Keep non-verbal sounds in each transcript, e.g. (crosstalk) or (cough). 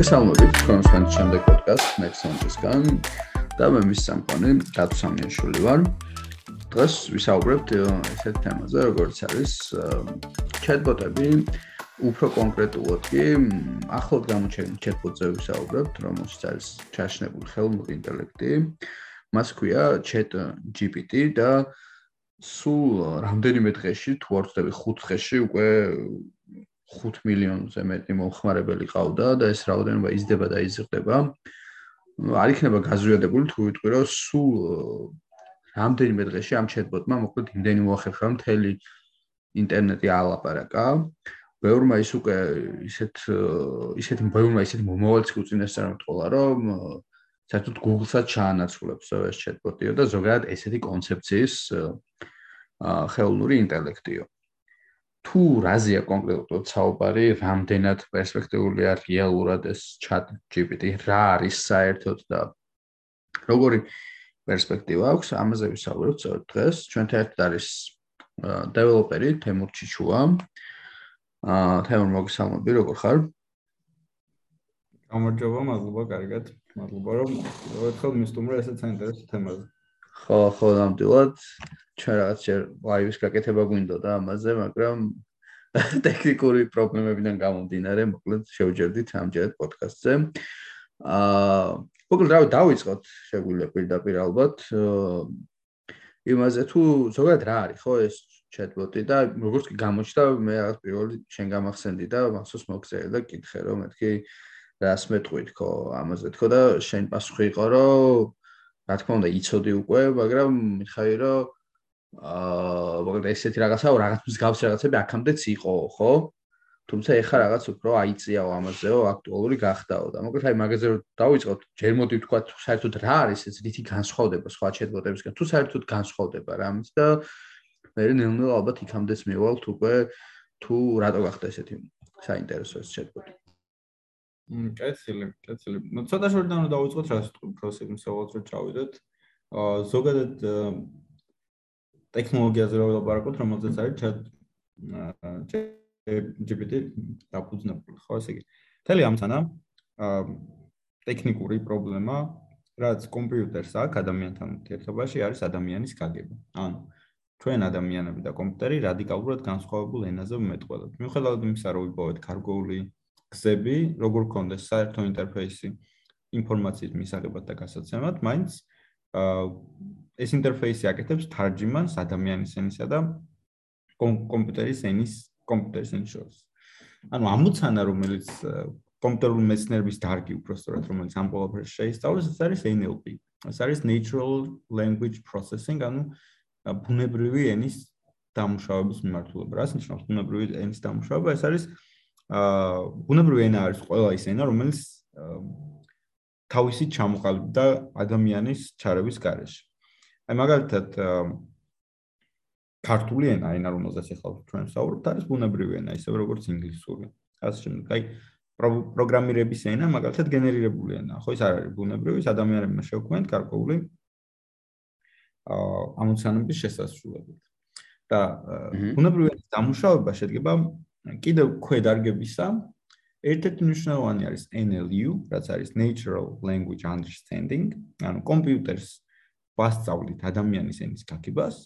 მოგესალმებით თქვენს ფანტ შემდეგ პოდკასტ Nexon-ისგან და მე მის სამყარო დაწამიაშვილი ვარ. დღეს ვისაუბრებთ ესეთ თემაზე, როგორც არის ჩატბოტები, უფრო კონკრეტულად კი ახლად გამოჩენილ ჩატბოტზე ვისაუბრებთ, რომელშიც არის ჩაშნებული ხელოვნური ინტელექტი. მას ქვია ChatGPT და სულ რამდენიმე დღეში, თუ არ ვწდები 5 დღეში უკვე 5 მილიონზე მეტი მომხმარებელი ყავდა და ეს რაოდენობა იზრდება და იზრდება. არ იქნება გაზრიადებული თუ ვიტყვი რომ სულ რამდენიმე დღეში ამ ჩატბოტმა მოკლედ იმდენი მოახერხა მთელი ინტერნეტი ალაპარაკა. ბევრმა ის უკვე ისეთ ისეთი ბევრმა ისეთი მომავალიც უწინასწარ მეთქოლა რომ საერთოდ Google-საც ჩაანაცვლებს ეს ჩატბოტიო და ზოგადად ესეთი კონცეფციის ხელოვნური ინტელექტიო. თუ რაზია კონკრეტულად საუბარი, რამდენად პერსპექტიული არის რეალურად ეს chat GPT, რა არის საერთოდ და როგორი პერსპექტივა აქვს, ამაზე ვისაუბრებთ ზოგადად დღეს. ჩვენთან ერთად არის დეველოპერი თემურ ჩიჩუა. აა თემურ მოგესალმები, როგორ ხარ? გამარჯობა, მადლობა, კარგად. მადლობა, რომ ერთხელ მისტუმრე ესეც საინტერესო თემაზე. ხო, ხო, ნამდვილად. ჩვენ რაღაც შე ლაივის გაკეთება გვინდოდა ამაზე, მაგრამ (laughs) ტექნიკური პრობლემებიდან გამომდინარე, მოკლედ შევჯერდით ამჯერად პოდკასტზე. აა, მოკლედ რა დავიწყოთ, შეგვიძლია პირდაპირ ალბათ. იმაზე თუ ზოგადად რა არის, ხო ეს ჩატბოტი და როგორც კი გამოჩნდა, მე რაღაც პირველი შენ გამახსენდი და მახსოვს მოგწერე და კითხე რომ მეთქი რას მეტყვით ხო ამაზე თქო და შენ პასუხი იყო რომ რა თქმა უნდა იცოდი უკვე, მაგრამ მითხარი რომ აა მოკლედ ესეთი რაღაცაა, რაღაც მსგავსი რაღაცები აქამდეც იყო, ხო? თუმცა ეხლა რაღაც უფრო აიწიაო ამაზეო, აქტუალური გახდაო და მოკლედ აი მაგაზე რომ დავიწყოთ, ჯერ მოდი ვთქვა საერთოდ რა არის ეს რითი განსხვავდება სხვა ჩატბოტებისგან, თუ საერთოდ განსხვავდება რამის და მე ნელ-ნელა ალბათ იქამდეც მივალთ უკვე თუ რატო გახდა ესეთი საინტერესო ეს ჩატბოტი. კეთილი, კეთილი. ნუ ცოტა შორიდან რომ დავიწყოთ რა პროცესს სავალთ რომ ჩავიდეთ. აა ზოგადად ტექნოლოგიაზე რომ ვილაპარაკოთ, რომელზეც არის chat GPT დაფუძნებული, ხო ესე იგი. თელი ამცანა აა ტექნიკური პრობლემა, რაც კომპიუტერს აქვს ადამიანთან ურთიერთობაში, არის ადამიანის გაგება. ანუ ჩვენ ადამიანები და კომპიუტერი რადიკალურად განსხვავებულ ენაზე ვმეტყველებთ. მიუხედავად იმისა, რომ ვიპოვეთ კარგული გზები, როგორ გქონდეს საერთო ინტერფეისი ინფორმაციის მისაღებად და გასაცემად, მაინც აა ეს ინტერფეისი აკეთებს თარჯიმანს ადამიანის ენისა და კომპიუტერის ენის კომპიუტერის ენის შორის. ანუ ამოცანა, რომელიც კომპიუტერული მეცნიერების დარგი უბრალოდ რომელიც ამ ყველაფერს შეისწავლის, ეს არის NLP. ეს არის Natural Language Processing, ანუ ბუნებრივი ენის დამუშავების მიმართულება. რას ნიშნავს ბუნებრივი ენის დამუშავება? ეს არის აა ბუნებრივი ენა არის ყველა ის ენა, რომელიც თავისი ჩამოყალიბ და ადამიანის ჩარების გარეშე. აი მაგალითად ქართული ენა, ენა რომელზეც ახლა ჩვენ ვსაუბრობთ, არის ბუნებრივი ენა, ისე როგორც ინგლისური. ასე შემდეგ, აი პროგრამირების ენა მაგალითად გენერირებული ენა, ხო ის არ არის ბუნებრივი, ადამიანებმა შეუქმნათ გარკვეული აა ამოცანების შესასრულებლად. და ბუნებრივი ენის დამუშავება შედგება კიდევ ქვედარგებისა ერთ-ერთი მნიშვნელოვანი არის NLU, რაც არის Natural Language Understanding, ანუ კომპიუტერს ვასწავლით ადამიანის ენის გაგებას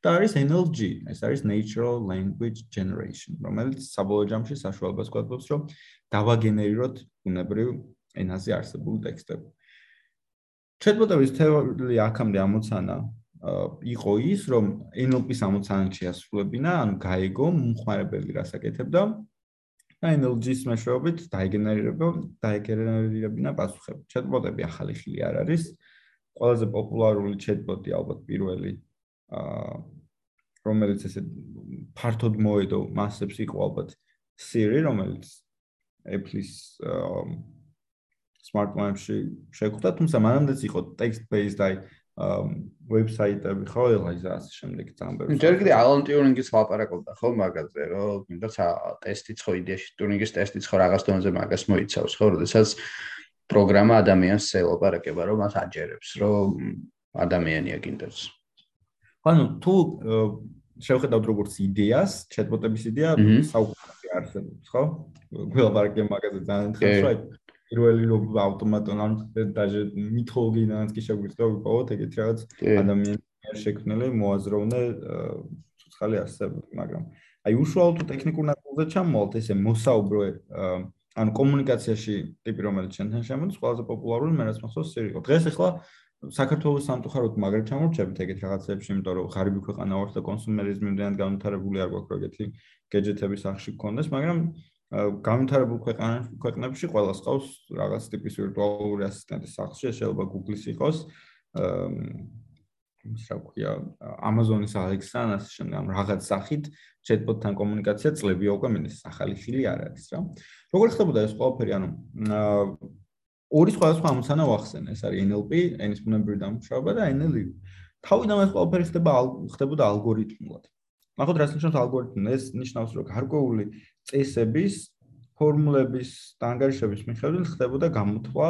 და არის NLG, ეს არის Natural Language Generation, რომელიც საბოლოო ჯამში საშუალებას გვაძლევს, რომ დავაგენერიროთ ბუნებრივ ენაზე არსებულ ტექსტები. ჩატბოტების თეორიული აქამდე ამოცანა იყო ის, რომ NLP-ს ამოცანაში ასრულებინა, ანუ გაეგო მომხმარებელი რასაკეთებდა და NLG-ს მეშვეობით დაიგენერირება, დაიგენერირებინა პასუხები. ჩატბოტები ახალი ხილი არ არის. ყველაზე პოპულარული ჩატბოტი ალბათ პირველი აა რომელიც ესე ფართოდ მოედო მასებს იყო ალბათ Siri, რომელიც Apple-ის smartphone-ში შეხვდა, თუმცა მანამდეც იყო text-based აი ვებსაიტები ხო ელა ის ასე შემდეგ ძამბები. ჯერ კიდე ალან ტიურინგის ლაპარაკობდა ხო მაგაზე რომ მინდა ტესტიც ხო იდეაში ტიურინგის ტესტიც ხო რაღაც დონეზე მაგას მოიცავს ხო როდესაც პროგრამა ადამიანს ელაპარაკება რომ მას აჯერებს რომ ადამიანია კიდეც. ანუ თუ შევხედავთ როგორც იდეას, ჩატბოტების იდეა საუკეთესო არსებობს ხო? გველაპარაკე მაგაზე ძალიან ხშირად. პირველი რო ავტომატონ ან დაჟე მითოლოგიიდანაც კი შეგვიძლია ვიპოვოთ ეგეთ რაღაც ადამიანის შექმნილი მოაზროვნე ცოცხალი არსებები, მაგრამ აი უშუალოდ ტექნიკურ ნაწილზე ჩამოვალთ ესე მოსაუბრო ანუ კომუნიკაციაში ტიპი რომელიც შენთან შემოდის ყველაზე პოპულარული მე რაც მახსოვს სირიკო. დღეს ახლა საქართველოს სამწუხაროდ მაგრად ჩამორჩებით ეგეთ რაღაცებში, იმიტომ რომ ღარიბი ქვეყანა ვართ და კონსუმერიზმი მდენად განვითარებული არ გვაქვს ეგეთი გეჯეთების სახში გქონდეს, მაგრამ განვითარებულ ქვეყნებში ყოველას ყავს რაღაც ტიპის ვირტუალური ასისტენტი სახლში, შეიძლება Google-ის იყოს, ის რა ქვია, Amazon-ის Alexa, ასე შემდეგ, რაღაც სახით chatbot-თან კომუნიკაცია წლებია უკვე მინდა ახალი ხილი არ არის რა. როგორ ხდებოდა ეს ყველაფერი, ანუ ორი სხვადასხვა ამოცანა ვახსენე, ეს არის NLP, ენის ბუნებრივი დამუშავება და NLU. თავიდან ეს ყველაფერი ხდება ხდებოდა ალგორითმულად. მაგოდ რას ნიშნავს ალგორითმი? ეს ნიშნავს, რომ გარკვეული წესების, ფორმულების და ანგარიშების მიხედვით ხდებოდა გამოთვლა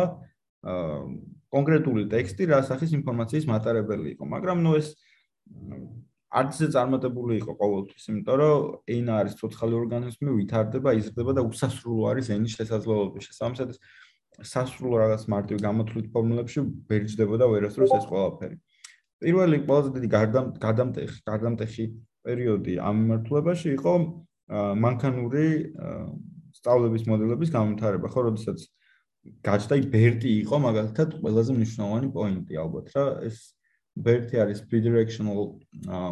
კონკრეტული ტექსტი, რა სახის ინფორმაციის მატარებელი იყო, მაგრამ ნუ ეს არც ეს წარმატებული იყო ყოველთვის, იმიტომ რომ ენა არის ცოცხალი ორგანიზმი, ვითარდება, იზრდება და უსასრულო არის ენის შესაძლებლობები. შესაბამისად, სასრულო რაღაც მარტივ გამოთვლით ფორმულებში ბერძდება და ვერასდროს ეს ყველაფერი. პირველი ყველაზე დიდი გადამტეხი გადამტეხი პერიოდი ამ მიმართულებაში იყო მანქანური სწავლების მოდელების განვითარება, ხო, როდესაც გაჩნდა ბერტი იყო მაგალითად ყველაზე მნიშვნელოვანი პოინტი ალბათ რა, ეს ბერტი არის bidirectional აა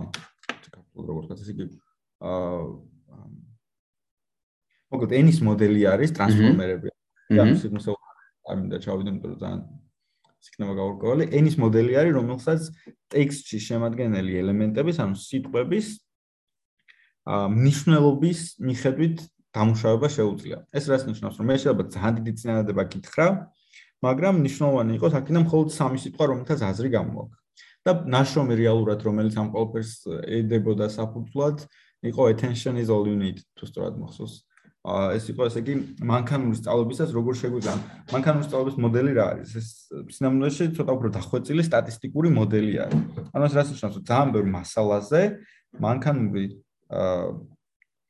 როგორ თქოს იგი აა მოკლედ ენის მოდელი არის ტრანსფორმერები. და ამის მოსა არ მინდა ჩავიდე, იმიტომ რომ ძალიან იქნება გაურკვეველი. ენის მოდელი არის, რომელსაც ტექსტში შემადგენელი ელემენტების, ანუ სიტყვების მნიშვნელობის მიხედვით დამუშავება შეუძლია. ეს რას ნიშნავს, რომ შეიძლება ძალიან დიდი წინადადება გითხრა, მაგრამ მნიშვნელოვანი იყოს აქედან მხოლოდ სამი სიტყვა, რომელთაც აზრი გამოვაქვს. და ნაშრომი რეალურად, რომელიც ამ ყველაფერს ედებოდა საფუძვლად, იყო attention is all you need, თუ სწორად მახსოვს. ეს იყო ესე იგი მანქანური სწავლებისას როგორ შეგვიძლია მანქანური სწავლების მოდელი რა არის ეს სინამდვილეში ცოტა უფრო დახვეწილი სტატისტიკური მოდელი არის ანუ ეს რას ნიშნავს ძალიან ბევრ მასალაზე მანქანური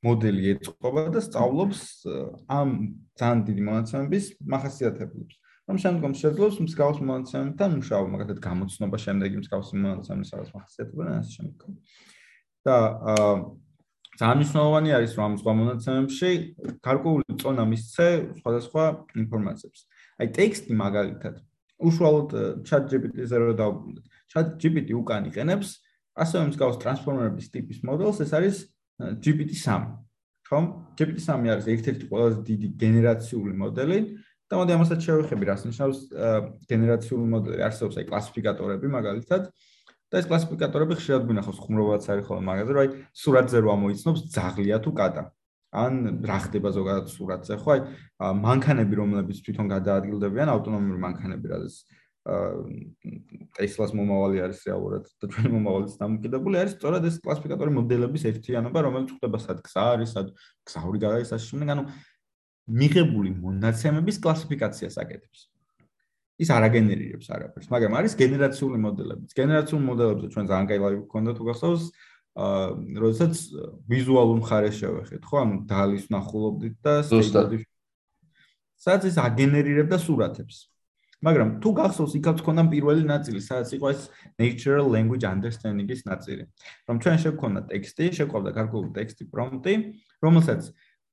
მოდელი ეწყობა და სწავლობს ამ ძალიან დიდი მონაცემების მახასიათებლებს რომ შემდგომ შეძლოს მსგავს მონაცემებთან მუშაობა მაგალითად გამოცნობა შემდეგი მსგავს მონაცემების რაღაც მახასიათებლები და ასე შემდეგ და აა ძალიან მნიშვნელოვანი არის რომ სხვა მონაცემებში გარკვეული წონა მისცე სხვადასხვა ინფორმაციებს. აი ტექსტი მაგალითად უშუალოდ ChatGPT-ზე რო დავუბრუნდეთ. ChatGPT უკან იყენებს ასევე მსგავს ტრანსფორმერების ტიპის მოდელს, ეს არის GPT-3. ხომ? GPT-3 არის ერთ-ერთი ყველაზე დიდი გენერაციული მოდელი და მოდი ამასაც შევეხები, რას ნიშნავს გენერაციული მოდელი. არსებობს აი კლასიფიკატორები მაგალითად. და ეს კლასიფიკატორები ხშირად გვინახავს ხუმრობაც არის ხოლმე მაგაზე, რომ აი სურათზე რო ამოიცნობს ძაღლია თუ კატა. ან რა ხდება ზოგადად სურათზე, ხო? აი მანქანები, რომლებიც თვითონ გადაადგილდებიან, ავტონომიური მანქანები, რადგან ტესლას მომავალი არის რეალურად და ჩვენი მომავალიც დამოკიდებული არის სწორად ეს კლასიფიკატორი მოდელების ერთიანობა, რომელიც ხდება სად გზა არის, სად გზაური გადადის ასე შემდეგ, ანუ მიღებული მონაცემების კლასიფიკაციას აკეთებს. ის არ აგენერირებს არაფერს, მაგრამ არის გენერაციული მოდელები. გენერაციული მოდელებზე ჩვენ ძალიან კაი ლაივი გქონდა თუ გახსოვს, აა, როდესაც ვიზუალურ მხარეს შევეხეთ, ხო, ანუ დალის ნახულობდით და ზუსტად. სადაც ის აგენერირებდა სურათებს. მაგრამ თუ გახსოვს, იქაც ქონდა პირველი ნაწილი, სადაც იყო ეს natural language understanding-ის ნაწილი. რომ ჩვენ შევქონდა ტექსტი, შეგვყავდა გარკვეული ტექსტი პრომპტი, რომელსაც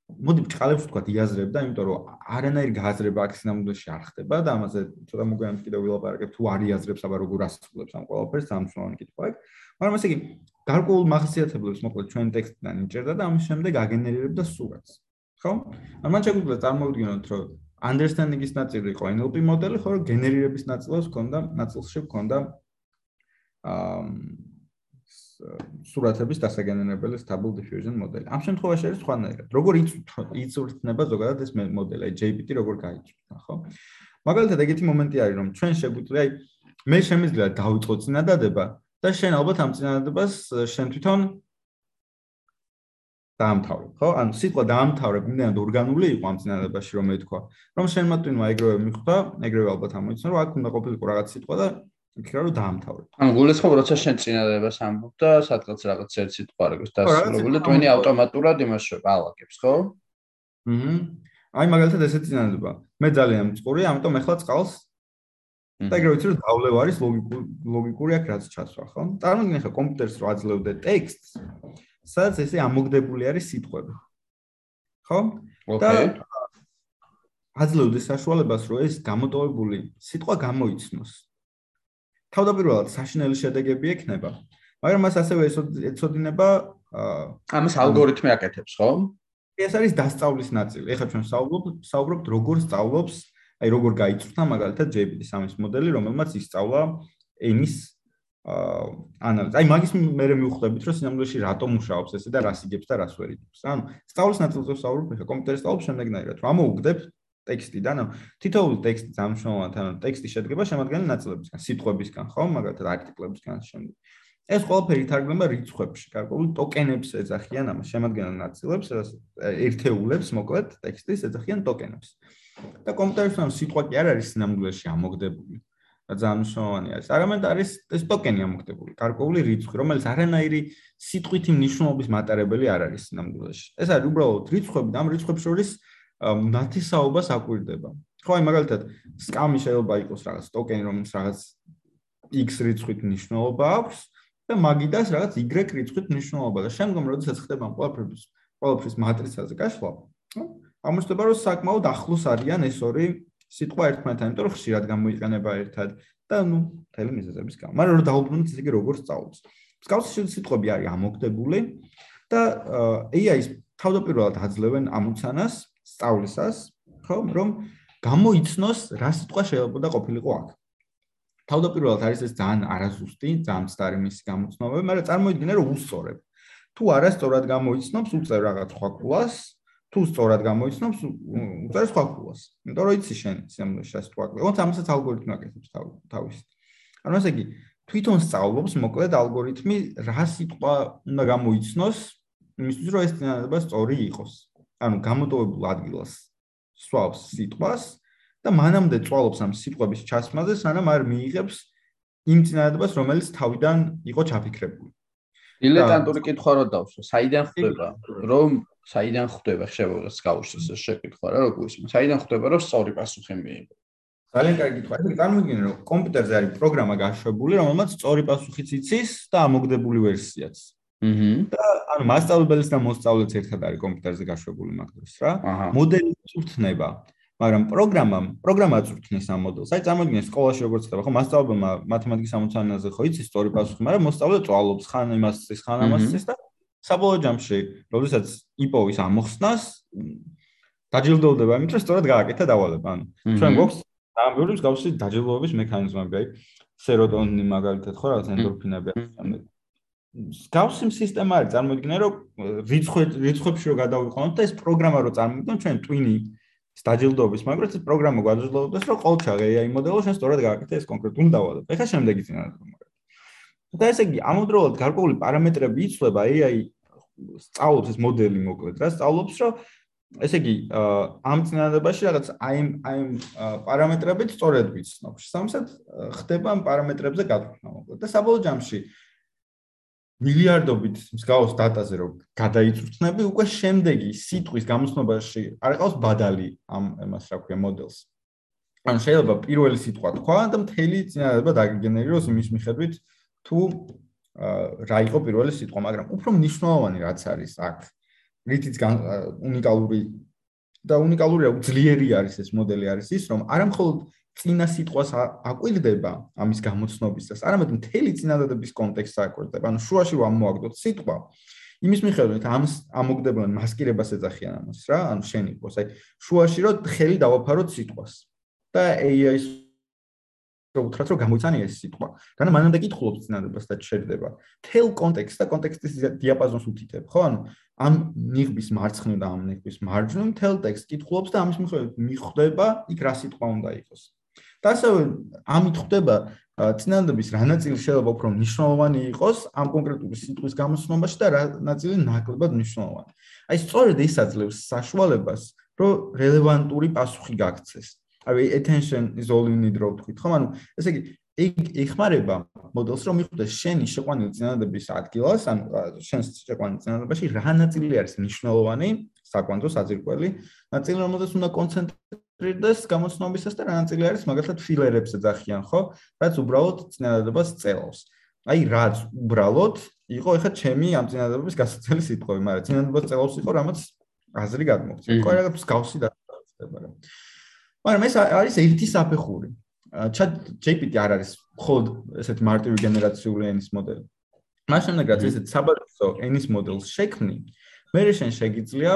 მოდი ბჭყალებს ვთქვა იაზრებდა, იმიტომ რომ არანაირი გააზრება აქ სინამდვილეში არ ხდება და ამაზე ცოტა მოგვიანებით კიდევ ვილაპარაკებ თუ არ იაზრებს, აბა როგორ ასრულებს ამ ყველაფერს, სამშოვანი კითხვა აქვს. მაგრამ ესე იგი, გარკვეულ მახასიათებლებს მოკლედ ჩვენ ტექსტიდან იჭერდა და ამის შემდეგ აგენერირებდა სურათს. ხო? ან მან შეგვიძლია წარმოვიდგინოთ, რომ understanding-ის ნაწილი იყო NLP მოდელი, ხო, გენერირების ნაწილს ჰქონდა, ნაწილში ჰქონდა აა სურათების დასაგენენებელი stable diffusion მოდელი. ამ შემთხვევაში არის სხვანაირად. როგორ იწურთნება ზოგადად ეს მოდელი, აი JPT როგორ გაიწურთა, ხო? მაგალითად, ეგეთი მომენტი არის, რომ ჩვენ შეგვიძლია, აი მე შემიძლია დავიწყო წინადადება და შენ ალბათ ამ წინადადებას შენ თვითონ დაამთავრებ, ხო? ანუ სიტყვა დაამთავრებ, იმდენად ორგანული იყო ამ წინადადებაში, რომ მე თქვა, რომ შენ მათვინო ეგრევე მიხვდა, ეგრევე ალბათ ამოიცნო, რომ აქ უნდა ყოფილიყო რაღაც სიტყვა და იქნება რომ დაამთავრებ. ანუ გულისხმობ როცა შენ წინადებას ამბობ და სადღაც რაღაც ერთი თვარ აქვს დასრულებული, ტვენი ავტომატურად იმას შევალაგებს, ხო? აჰა. აი მაგალითად ესეთი წინადადება. მე ძალიან მწყურია, ამიტომ ეხლა წყალს და ეგრე ვიცი რომ დავლევა არის ლოგიკური ლოგიკური აქ რაც ჩასვა, ხო? წარმოგიდგენ ხა კომპიუტერს რო აძლევდე ტექსტს, სადაც ესე ამოგდებული არის სიტყვები. ხო? და აძლევდე საშუალებას რომ ეს გამოტოვებული სიტყვა გამოიცნოს. თავდაპირველად საშინელი შედეგები ექნება, მაგრამ მას ასევე ეცოდინება ამას ალგორითმი აკეთებს, ხო? ეს არის დასწავლის ნაწილი. ეხლა ჩვენ საუბრობთ საუბრობთ როგორ სწავლობს, აი როგორ გაიწვთა მაგალითად GPT-3-ის მოდელი, რომელმაც ისწავლა ენის აა ანალიზი. აი მაგის მე მივხვდებით, რომ სინამდვილეში რატომ მუშაობს ესე და რას იგებს და რას ვერ იგებს. ანუ სწავლის ნაწილზე საუბრობ, ეხლა კომპიუტერის სწავლობს შემდეგნაირად, რომ ამოუგდებ ტექსტიდან, ანუ თითოეული ტექსტი ძამშრომლად, ანუ ტექსტი შედგება შემადგენელი ნაწილებისგან, სიტყვებისგან, ხო? მაგალითად არტიკლებისგან შემდეგ. ეს ყველაფერი თარგმნება რიცხვებში, გარკვეულ ტოკენებს ეძახიან ამას, შემადგენელ ნაწილებს, ერთეულებს, მოკლედ, ტექსტის ეძახიან ტოკენებს. და კომპიუტერთან სიტყვა კი არ არის ნამდვილში ამოგდებული. ძალიან მნიშვნელოვანი არის. არამედ არის ეს ტოკენი ამოგდებული, გარკვეული რიცხვი, რომელიც არანაირი სიტყვითი მნიშვნელობის მატარებელი არ არის ნამდვილში. ეს არის უბრალოდ რიცხვები და ამ რიცხვებს შორის ნათესაობას აკვირდება. ხო, აი მაგალითად, სკამი შეიძლება იყოს რაღაც ტოკენი, რომელიც რაღაც x რიცხვით მნიშვნელობა აქვს და მაგიდას რაღაც y რიცხვით მნიშვნელობა და შემდგომ როდესაც ხდება ყველაფრის ყველაფრის მატრიცაზე გაშლა, აღმოჩნდება რომ საკმაოდ ახლოს არიან ეს ორი სიტყვა ერთმანეთთან, იმიტომ რომ ხშირად გამოიყენება ერთად და ნუ თელი მიზეზების გამო. მაგრამ რომ დაუბრუნდეთ ისე როგორ სწავლობს. მსგავსი სიტყვები არის ამოგდებული და AI-ის თავდაპირველად აძლევენ ამოცანას სწავლისას, ხო, რომ გამოიცნოს რა სიტყვა შეიძლება ყოფილიყო აქ. თავდაპირველად არის ეს ძალიან არასუსტი, ძალიან მცდარი მისი გამოცნობები, მაგრამ წარმოიდგინე რომ უსწორებ. თუ არასწორად გამოიცნობს, უწევ რაღაც სხვა კულას, თუ სწორად გამოიცნობს, უწევ სხვა კულას. იმიტომ რომ იცი შენ სიამოვნებაში სიტყვა. ოღონდ ამასაც ალგორითმი აკეთებს თავის. ანუ ესე იგი, თვითონ სწავლობს მოკლედ ალგორითმი რა სიტყვა უნდა გამოიცნოს, იმისთვის რომ ეს წინადადება სწორი იყოს. ანუ გამოტოვებულ ადგილას სვავს სიტყვას და მანამდე წვალობს ამ სიტყვების ჩასმაზე, სანამ არ მიიღებს იმ წინადადებას, რომელიც თავიდან იყო ჩაფიქრებული. დილეტანტური კითხვა რო დავსვა, საიდან ხდება, რომ საიდან ხდება ხშევას გავუშვის ეს შეკითხვა რა, როგორ ისმის? საიდან ხდება, რომ სწორი პასუხი მიიღო? ძალიან კარგი კითხვა. ეს წარმოგიდგენთ, რომ კომპიუტერზე არის პროგრამა გაშვებული, რომელმაც სწორი პასუხიც იცის და ამოგდებული ვერსიაც. აჰა. და ანუ მასწავლებელს და მოსწავლეც ერთად არის კომპიუტერზე გაშვებული მაგდროს რა. მოდელი წურთნება. მაგრამ პროგრამამ, პროგრამა წურთნის ამ მოდელს. აი წარმოგიდგენ სკოლაში როგორც ხდება, ხო, მასწავლებელმა მათემატიკის ამოცანაზე ხო იცის სწორი პასუხი, მაგრამ მოსწავლე წვალობს ხან იმას ის ხან ამას ის და საბოლოო ჯამში, როდესაც იპოვის ამოხსნას დაჯილდოვდება, იმიტომ რომ სწორად გააკეთა დავალება. ანუ ჩვენ გვაქვს ამ ბევრი მსგავსი დაჯილდოების მექანიზმები, აი სეროტონინი მაგალითად ხო, რაღაც ენდორფინები არის. გავსიმ სისტემა არის წარმოიდგინე რომ რიცხვი რიცხვებში რო გადავიყენოთ და ეს პროგრამა რო წარმოგიდგენთ ჩვენ twini სტაჯილდობის მაგრამ ეს პროგრამა გვაძლევდეს რომ ყოველჩა AI მოდელო ჩვენ სწორად გააკეთე ეს კონკრეტული დავალება. ეხლა შემდეგი წინადადება მაგრამ. და ესე იგი ამავდროულად გარკვეული პარამეტრები იცვლება AI სწავლობს ეს მოდელი მოკლედ რა სწავლობს რომ ესე იგი ამ წინადადებაში რაღაც აი აი პარამეტრებით სწორად ვიცნობს. სამსად ხდება ამ პარამეტრებზე გათხოვნა მოკლედ და საბოლოო ჯამში მილიარდობით მსგავს დატაზე რომ გადაიწვრთნები უკვე შემდეგი სიტყვის გამოსნობაში არ ეყავს ბადალი ამ იმას რა ქვია მოდელს. ანუ შეიძლება პირველი სიტყვა თქვა და მთელი წინადადება დაგეგენერიროს იმის მიხედვით თუ რა იყო პირველი სიტყვა, მაგრამ უფრო მნიშვნელოვანი რაც არის აქ რითიც უნიკალური და უნიკალურია ძლიერი არის ეს მოდელი არის ის რომ არამხოლოდ წინა სიტყვას აკვირდება ამის გამოცნობისას, არამედ მთელი წინადადების კონტექსტს აკვირდება. ანუ შუაში რომ მოაგდოთ სიტყვა, იმის მიხედვით ამ ამოგდებიან მასკირებას ეძახიან ამას რა, ანუ შენ იყოს, აი შუაში რომ ხელი დავაფაროთ სიტყვას. და AI-ის რო უთხრათ რომ გამოიცანი ეს სიტყვა. განა მანამდე კითხულობს წინადადებას და ჩერდება. თელ კონტექსტს და კონტექსტის დიაპაზონს უთითებ, ხო? ანუ ამ ნიღბის მარცხნივ და ამ ნიღბის მარჯვნივ თელ ტექსტს კითხულობს და ამის მიხედვით მიხვდება იქ რა სიტყვა უნდა იყოს. და ასევე ამით ხდება წინანდების რა ნაწილი შეიძლება უფრო მნიშვნელოვანი იყოს ამ კონკრეტული სიტყვის გამოსნობაში და რა ნაწილი ნაკლებად მნიშვნელოვანი. აი სწორედ ეს აძლევს საშუალებას, რომ რელევანტური პასუხი გაქცეს. აი attention is all you need რო ვთქვით, ხო? ანუ ესე იგი ეგ ეხმარება მოდელს რომ მიხვდეს შენი შეყვანილი წინადების ადგილას, ან შენს შეყვანილ წინადებაში რა ნაწილი არის მნიშვნელოვანი საკვანძო საძირკველი ნაწილი რომელზეც უნდა კონცენტრირდეს გამოცნობისას და რა ნაწილი არის მაგალითად ფილერებს ეძახიან ხო? რაც უბრალოდ წინადადებას წელავს. აი რაც უბრალოდ იყო ეხა ჩემი ამ წინადადების გასაცდელი სიტყვები მაგრამ წინადადებას წელავს იყო რამაც აზრი გადმოგწია იყო რაღაც გავსი და ხდება რა მაგრამ ეს არის ერთი საფეხური chat GPT არ არის მხოლოდ ესეთი მარტივი გენერაციული ენის მოდელი მას შემდეგ რაც ესეთ საბაზო ენის მოდელს შექმნი მე შენ შეგიძლია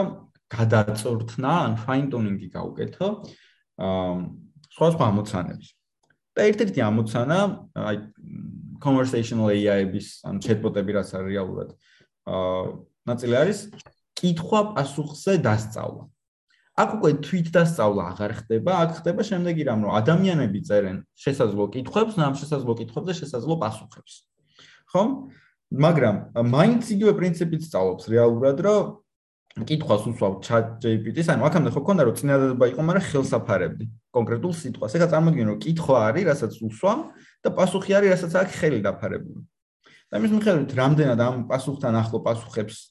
გადაწორთნა ან fine tuning-ი გაუკეთო აა სხვა სხვა ამოცანებს. და ერთ-ერთი ამოცანა, აი conversational AI-ების ან chatbot-ები რაც არის რეალურად აა ნაწილი არის კითხვა პასუხზე დასწავლა. აქ უკვე თვით დასწავლა აღარ ხდება, აქ ხდება შემდეგი რამ, რომ ადამიანები წერენ შესაძლო კითხვებს, ნამ შესაძლო კითხვებზე შესაძლო პასუხებს. ხო? მაგრამ მაინც იგივე პრინციპით სწავლობს რეალურად, რომ კითხვას უსვავ chat GPT-ს, ანუ აქამდე ხო ქონდა რომ წინადადება იყო, მაგრამ ხელსაფარებდი კონკრეტულ სიტყვას. ეხლა წარმოგიდგენ რომ კითხვა არის, რასაც უსვამ და პასუხი არის, რასაც აქ ხელი დაფარებული. და იმის მიხედვით, რამდენად ამ პასუხთან ახლო პასუხებს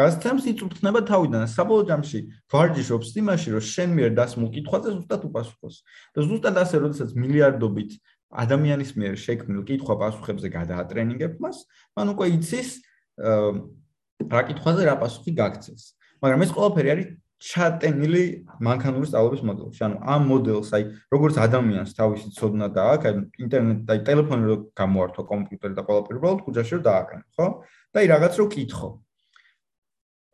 გასცემს, იწუხნება თავიდან. საბოლოო ჯამში ვარჯიშობს იმაში, რომ შენ მიერ დასმულ კითხვაზე ზუსტად უპასუხოს. და ზუსტად ასე, როდესაც მილიარდობით ადამიანის მიერ შექმნილ კითხვა პასუხებზე გადაატრენინგებ მას, მან უკვე იცის რა კითხვაზე რა პასუხი გაგცეს. მაგრამ ეს ყველაფერი არის ჩატენილი მანქანური სწავლების მოდელში. ანუ ამ მოდელს, აი, როგორც ადამიანს თავისი ცოდნა დააქვს, აი, ინტერნეტი და ტელეფონი რო გამოართვა კომპიუტერი და ყველაფერი უბრალოდ ქუჩაში რო დააკანო, ხო? და აი რაღაც რო კითხო.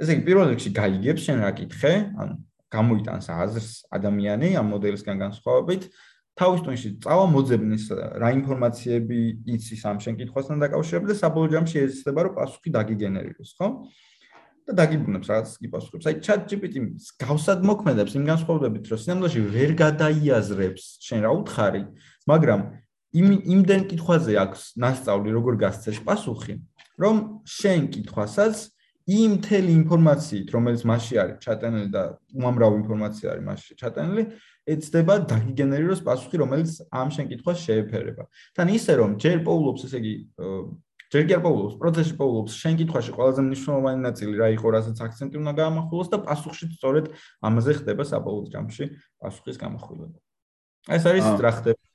ესე იგი, პირველ რიგში გაიგებს შენ რა კითხე, ანუ გამოიტანს აზრს ადამიანი ამ მოდელისგან განსხვავებით თავის ტონში წავა მოძებნის რა ინფორმაციები იცის ამ შენ კითხვასთან დაკავშირებით და საბოლოო ჯამში ეცდება რომ პასუხი დაგიგენერიროს, ხო? და დაგიბრუნებს რაღაც კი პასუხებს. აი ChatGPT-ს გავსად მოქმედებს იმ განსხვავებით, რომ სინამდვილეში ვერ გადაიაზრებს შენ რა უთხარი, მაგრამ იმ იმდენ კითხვაზე აქვს ნასწავლი როგორ გასცეს პასუხი, რომ შენ კითხვასაც იმ თელი ინფორმაციით, რომელიც მასში არის ჩატანილი და უმამრავი ინფორმაცია არის მასში ჩატანილი, ეცდება დაგიგენერიროს პასუხი, რომელიც ამ შენ კითხვას შეეფერება. თან ისე რომ ჯერ პოულობს, ესე იგი, ჯერ კი არ პოულობს, პროცესში პოულობს შენ კითხვაში ყველაზე მნიშვნელოვანი ნაწილი რა იყო, რასაც აქცენტი უნდა გაამახვილოს და პასუხში სწორედ ამაზე ხდება საბოლოო ჯამში პასუხის გამახვილება. ეს არის რა ხდება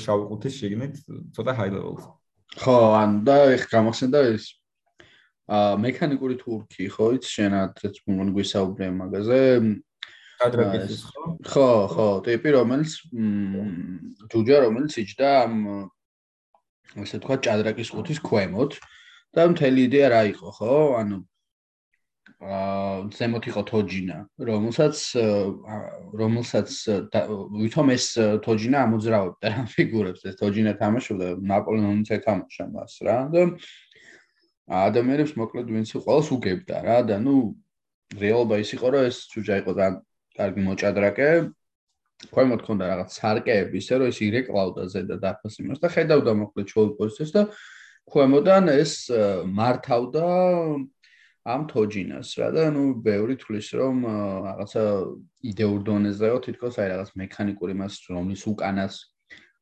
შავი ყუთის შიგნით ცოტა high level-ს. ხო, ან და ეხ გამახსენდა ეს აა მექანიკური თურქი, ხო, იცი შენად რაც მოგონ გვისაუბრე მაგაზე. კადრაკის ხო? ხო, ხო, ტიპი რომელიც ჯუჯა რომელიც იჯდა ამ ასე თქვა ჭადრაკის ყუთის ქვემოთ და მთელი იდეა რა იყო, ხო? ანუ აა ზემოთ იყო თოჯინა, რომელსაც რომელსაც ვითომ ეს თოჯინა ამოძრავებდა რა ფიგურებს, ეს თოჯინა თამაშობდა ნაპოლეონის ეთამაშა მას რა და ადამიანებს მოკლედ ვინც ყოველს უგებდა რა და ნუ რეალობა ის იყო რომ ეს ჯუჯა იყო და კარგი მოჭადრაკე. ქვემოთ ქონდა რაღაც სარკეები ისე რომ ის ირეკლავდა ზედა დაფას იმას და ხედავდა მოკლედ ჩოლ პოზიციას და ქვემოდან ეს მართავდა ამ თოჯინას რა და ნუ ბევრი თulis რომ რაღაცა იდეურ დონეზეო თითქოს აი რაღაც მექანიკური მას რომლის უკანას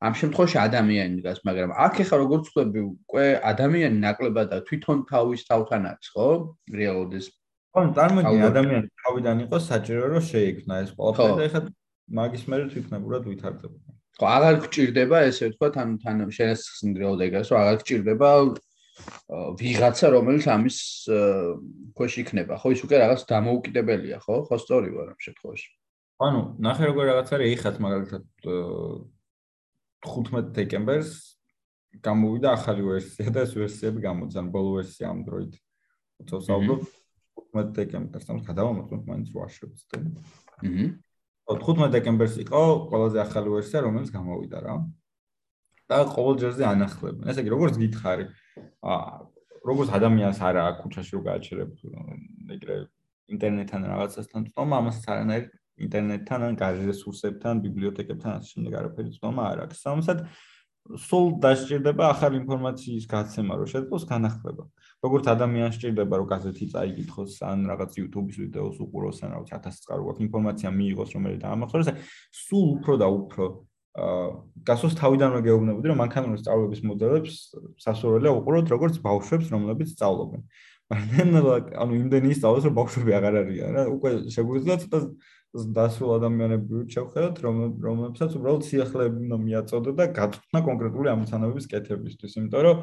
ამ შემთხვევაში ადამიანი დგას, მაგრამ აქ ახლა როგორც ხვდები, უკვე ადამიანი ნაკლებად და თვითონ თავის თავთან არის, ხო? რეალურად ეს ხო, წარმოიდგინე ადამიანი თავიდან იყო საჭირო რომ შეიქმნა ეს ყველაფერი და ახლა მაგის მერე თვითნებურად ვითარდება. ხო, აღარ გჭირდება ესე ვთქვა თან თან შენესხნდრეოდ ეგას, რომ აღარ გჭირდება ვიღაცა რომელიც ამის ქვეშ იქნება, ხო? ის უკვე რაღაც დამოუკიდებელია, ხო? ხო სწორი ვარ ამ შემთხვევაში. ანუ ნახე როგორ რაღაც არის ეხაც მაგალითად 15 დეკემბერს გამოვიდა ახალი ვერსია და ეს ვერსიები გამოძან ბოლო ვერსია Android. უცებ საუბრობ 15 დეკემბერს ამ გადავამოწმოთ მაინც ვაშებს და. აჰა. 15 დეკემბერს იყო ყველაზე ახალი ვერსია რომელიც გამოვიდა რა. და ყოველ ჯერზე ანახლებენ. ესე იგი როგორც გითხარი, აა როგორც ადამიანს არა ქუჩაში რო გააჩერებ ეგრე ინტერნეტთან რაღაცასთან თვითონ ამასაც არანაირ ინტერნეტთან ან გარკვეულ რესურსებთან, ბიბლიოთეკებთან ასე შემდეგ არაფერი ცნობა არ აქვს. სამოსად სულ დასჭირდება ახალი ინფორმაციის გაცემა, რომ შეძლოს განახლება. როგორც ადამიანს სჭირდება, რომ გაზეთი წაიკითხოს, ან რაღაც YouTube-ის ვიდეოს უყუროს, ან რაღაც 1000 წყარო აქვს ინფორმაცია მიიღოს, რომელიც დაამახსოვროს, სულ უფრო და უფრო აა გასოს თავიდან რომ გეუბნებოდი, რომ მანქანური სწავლების მოდელებს სასურველია უყუროთ როგორც ბავშვებს, რომლებიც სწავლობენ. ანუ იმდენი ისწავლოს რომ ბავშვები აღარ არიან რა უკვე შეგვიძლია ცოტა დასრულ ადამიანები შევხედოთ რომ რომლებსაც უბრალოდ სიახლეები უნდა მიაწოდო და გაწყვეტნა კონკრეტული ამოცანებების კეთებისთვის იმიტომ რომ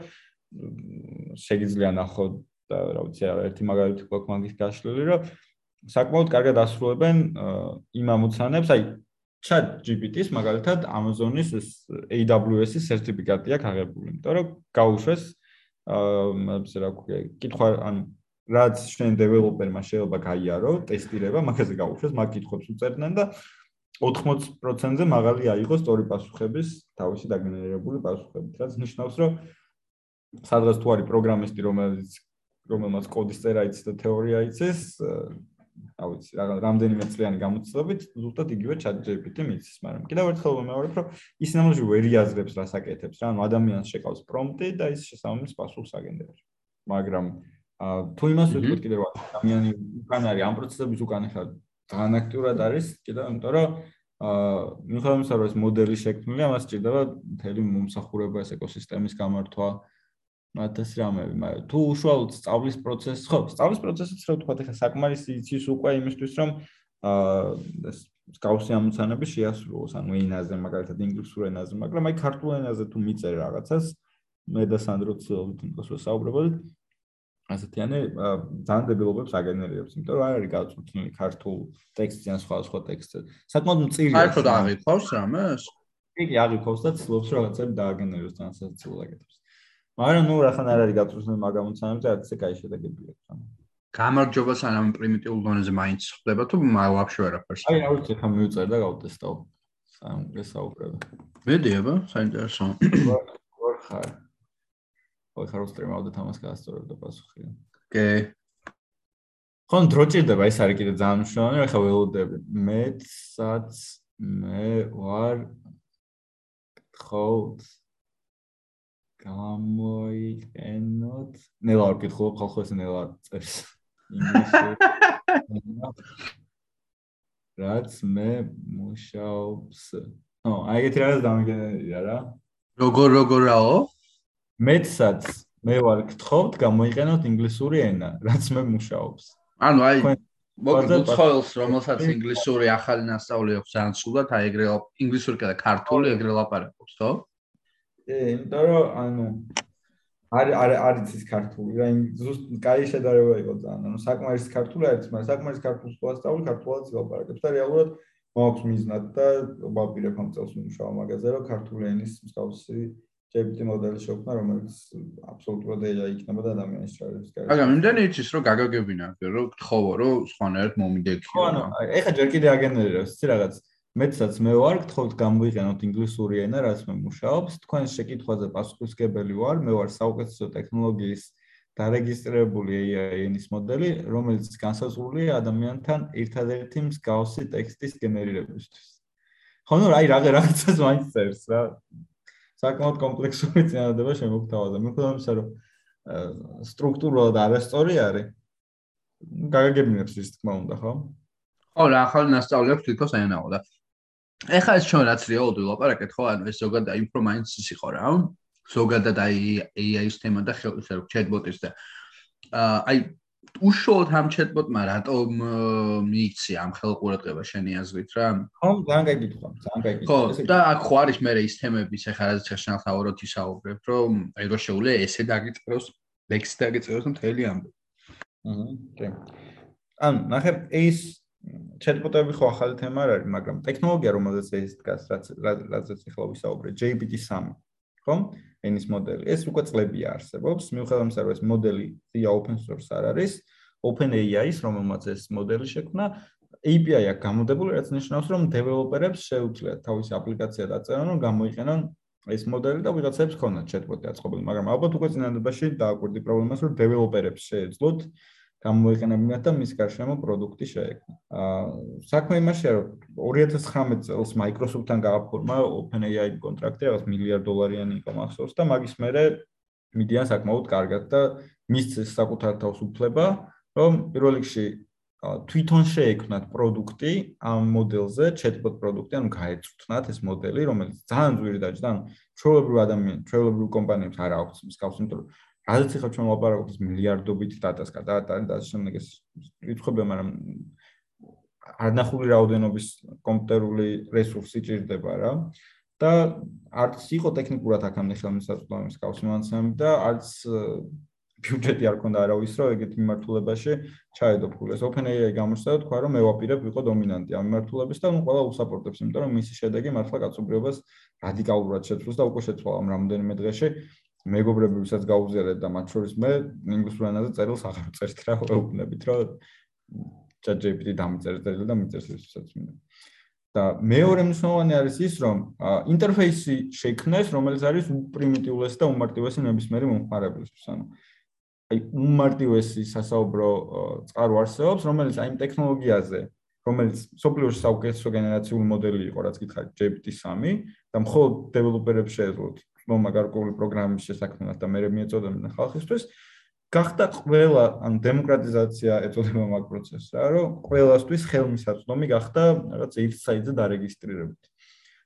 შეიძლება ნახოთ და რა ვიცი ერთი მაგალითი გვაქვს მაგის გაშლილი რომ საკმაოდ კარგად ასრულებენ იმ ამოცანებს აი chat GPT-ს მაგალითად Amazon-ის AWS-ის სერტიფიკატი აქვს აღებული იმიტომ რომ გაუშვეს აა ესე რა ქვია კითხვა ანუ რაც ჩვენ დეველოპერმა შეიძლება გაიარო ტესტირება მაგაზე გაუშვეს მაგ კითხვებს უწერდნენ და 80%-ზე მაღალი აიღო სწორი პასუხების თავისი დაგენერირებული პასუხებით რაც ნიშნავს რომ სადღაც თუ არის პროგრამისტი რომელიც რომელმაც კოდის წერა იცის და თეორია იცის რა ვიცი, რა რამდენიმე წლიანი გამოცდილებით ზუსტად იგივე ChatGPT მიცის, მაგრამ კიდევ ერთხელ ვიმეორებ, რომ ის ნამდვილად ვერ იაზრებს რას აკეთებს, რა, ანუ ადამიანს შეკავს პრომპტი და ის შესაბამის პასუხს აგენერებს. მაგრამ თუ იმას ვიტყვით კიდევ ადამიანი უკან არის ამ პროცესების უკან ხარ ძალიან აქტიურად არის კიდევ იმიტომ რომ აა მიუხედავად იმისა რომ ეს მოდელი შექმნილია მას სჭირდება მთელი მომსახურება ეს ეკოსისტემის გამართვა მათეს რამები, მაგრამ თუ უშუალოდ სწავლის პროცესს, ხო, სწავლის პროცესიც რა ვთქვა, ეხა საკმარისი იცის უკვე იმისთვის, რომ აა ეს სკაუსი ამოცანები შეასრულოს, ანუ ენაზე, მაგალითად ინგლისურ ენაზე, მაგრამ აი ქართულ ენაზე თუ მიწერ რაღაცას, მე და სანდრო ცდილობთ იმას რომ საუბრობთ. ასეთიანი ძალიან დებილობებს აგენერირებს, იმიტომ რომ არ არის გაწუთნილი ქართულ ტექსტი ან სხვა სხვა ტექსტი. საკმაოდ მწირია. საერთოდ აღიქავს რამეს? იგი აღიქავს და ცდილობს რომ რაღაცები დააგენეროს თან სასაცილო აკეთებს. მაგრამ ნუ რახან არ არის გაწურთული მაგამოცანებზე არც ისე кай შედეგები აქვს. გამარჯობა სანამ პრიმიტიულ დონეზე მაინც ხდება თუ ვაფშე ვერაფერს. აი რა ვიცი, ხა მიუწერ და გავტესტავ. სამ გესაუბრებ. მედი აბა, საინტერესო. ვარ ხარ. ხო ხარ უსტრიმავდეთ ამას გაასწორებ და პასუხი. კე. ხომ დრო ჭირდება ეს არის კიდე ძალიან მნიშვნელოვანი, ხა ველოდები. მეცაც მე ვარ ხო გამოიყენოთ ნელა არ გითხულობ ხალხო ეს ნელა წერს (laughs) რაც მე მუშაობს ო აი ეს რაღაც დამიგენერია რა როგორ როგორ რაო მეცაც მე ვარ გთხოვთ გამოიყენოთ ინგლისური ენა რაც მე მუშაობს ანუ აი მოგდოთ ხოლს რომელსაც ინგლისური ახალი ნასწავლი აქვს ძალიან სულად აი ეგრე ინგლისური და ქართული ეგრე ლაპარაკობს ხო კი, იმიტომ რომ ანუ არ არ არის ის ქართული რა, ზუსტ კაი შედარება იყო ძალიან. ანუ საკმარის ქართული არის, მაგრამ საკმარის ქართულს ყავს სწავლი, ქართულად ვილაპარაკებს და რეალურად მაქვს მიზნად და ვაპირებ ამ წელს ვიმუშაო მაგაზე, რომ ქართული ენის მსგავსი GPT მოდელი შექმნა, რომელიც აბსოლუტურად AI იქნება და ადამიანის ჩარევს კარგი. მაგრამ იმდენი იცის, რომ გაგაგებინა, რომ გთხოვო, რომ სხვანაირად მომიდექიო. ხო, ანუ ეხა ჯერ კიდე აგენერირებს, იცი რაღაც მეცაც მე ვარ, გთხოვთ გამოიყენოთ ინგლისური ენა, რაც მე მუშაობს. თქვენ შეკითხვაზე პასუხისგებელი ვარ. მე ვარ საუკეთესო ტექნოლოგიის დარეგისტრირებული AI-ის მოდელი, რომელიც განსაზღვრულია ადამიანთან ერთადერთი მსგავსი ტექსტის გენერირებისთვის. ხო, ნუ აი რაღა რაღაცას მაინც წერს რა. საკმაოდ კომპლექსური წინადადება შემოგთავაზა. ხომ ამისა რომ სტრუქტურულად არასწორი არის. გაგაგებინებს ის თქმა უნდა, ხო? ხო, რა ახალი აქვს თვითონ ენაო და ეხლა ეს ჩვენ რაც რეალურად ვილაპარაკეთ ხო ანუ ეს ზოგადად აი უფრო მაინც ის იყო რა ზოგადად აი AI-ის თემა და ესე რომ chatbot-ის და აი უშუალოდ ამ chatbot-მა რატომ მიიქცია ამ ხელყურადღება შენი აზრით რა? ხო ძალიან კაი გითხვა ძალიან გითხვა ხო და აქ ხო არის მე ის თემების ეხლა რაც თავროთ ისაუბრებ რომ აი რო შეუძლია ესე დაგიწყოს ლექსი დაგიწყოს მთელი ამბავი აჰა კი. ან ნახე ეს ჩატბოტები ხო ახალი თემა არ არის, მაგრამ ტექნოლოგია რომელზეც ეს დგას, რაც რაზეც ახლა ვისაუბრე, GPT-3, ხო? ენის მოდელი. ეს უკვე წლებია არსებობს, მიუხედავად იმისა, რომ ეს მოდელი ძია open source არ არის, OpenAI-ის, რომელმაც ეს მოდელი შექმნა, API აქვს გამოდებული, რაც ნიშნავს, რომ დეველოპერებს შეუძლიათ თავისი აპლიკაცია დაწერონ, რომ გამოიყენონ ეს მოდელი და ვიღაცებს ქონათ ჩატბოტი აწყობილი, მაგრამ ალბათ უკვე წინადადებაში დააკვირდი პრობლემას, რომ დეველოპერებს შეეძლოთ გამოიყენებინათ და მის გარშემო პროდუქტი შეექმნა. აა საქმე იმაშია, რომ 2019 წელს Microsoft-თან გააფორმა OpenAI კონტრაქტი, რაღაც მილიარდ დოლარიანი იყო მახსოვს და მაგის მერე მიდიან საკმაოდ კარგად და მისცეს საკუთარ თავს უფლება, რომ პირველ რიგში თვითონ შეექმნათ პროდუქტი ამ მოდელზე, chatbot პროდუქტი, ანუ გაეწუთნათ ეს მოდელი, რომელიც ძალიან ძვირი დაჭდა, ანუ ჩვეულებრივ ადამიანს, ჩვეულებრივ კომპანიებს არ აქვს მსგავს, იმიტომ რომ რადგან ხა ჩვენ ლაპარაკობთ მილიარდობით დატასკა და და და შემდეგ ეს რიცხვები მაგრამ არნახული რაოდენობის კომპიუტერული რესურსი ჭირდება რა და არც იყო ტექნიკურად აქამდე ხელმისაწვდომის გავსმანცემ და არც ბიუჯეტი არ ქონდა არავის რო ეგეთ მიმართულებაში ჩაედო ფული. ეს OpenAI გამოსცა თქვა რომ მე ვაპირებ ვიყო დომინანტი ამ მიმართულების და ნუ ყველა უსაპორტებს, იმიტომ რომ მისი შედეგი მართლა კაცობრიობას რადიკალურად შეცვლის და უკვე შეცვალა ამ რამდენიმე დღეში. მეგობრები ვისაც გაუზიარეთ და მათ შორის მე ინგლისურ ენაზე წერილს აღარ წერთ რა ვეუბნებით რომ ChatGPT დამიწერეთ და მიწერს ისაც მინდა. და მეორე მნიშვნელოვანი არის ის რომ ინტერფეისი შექმნეს რომელიც არის უპრიმიტიულესი და უმარტივესი ნებისმიერი მომხმარებლისთვის ანუ აი უმარტივესი სასაუბრო წყარო არსებობს, რომელიც აი ტექნოლოგიაზე, რომელიც სოფლიოში საუკეთესო გენერაციული მოდელი იყო, რაც გითხარით GPT-3 და მხოლოდ დეველოპერებს შეეძლოთ მომაგარკული პროგრამის შესაქმნას და მეერე მიეწოდებინა ხალხისთვის, გახდა ყველა ან დემოკრატიზაცია ეწოდება მაგ პროცესს რა, რომ ყველასთვის ხელმისაწვდომი გახდა რაღაც ერთ საიტზე დარეგისტრირებით.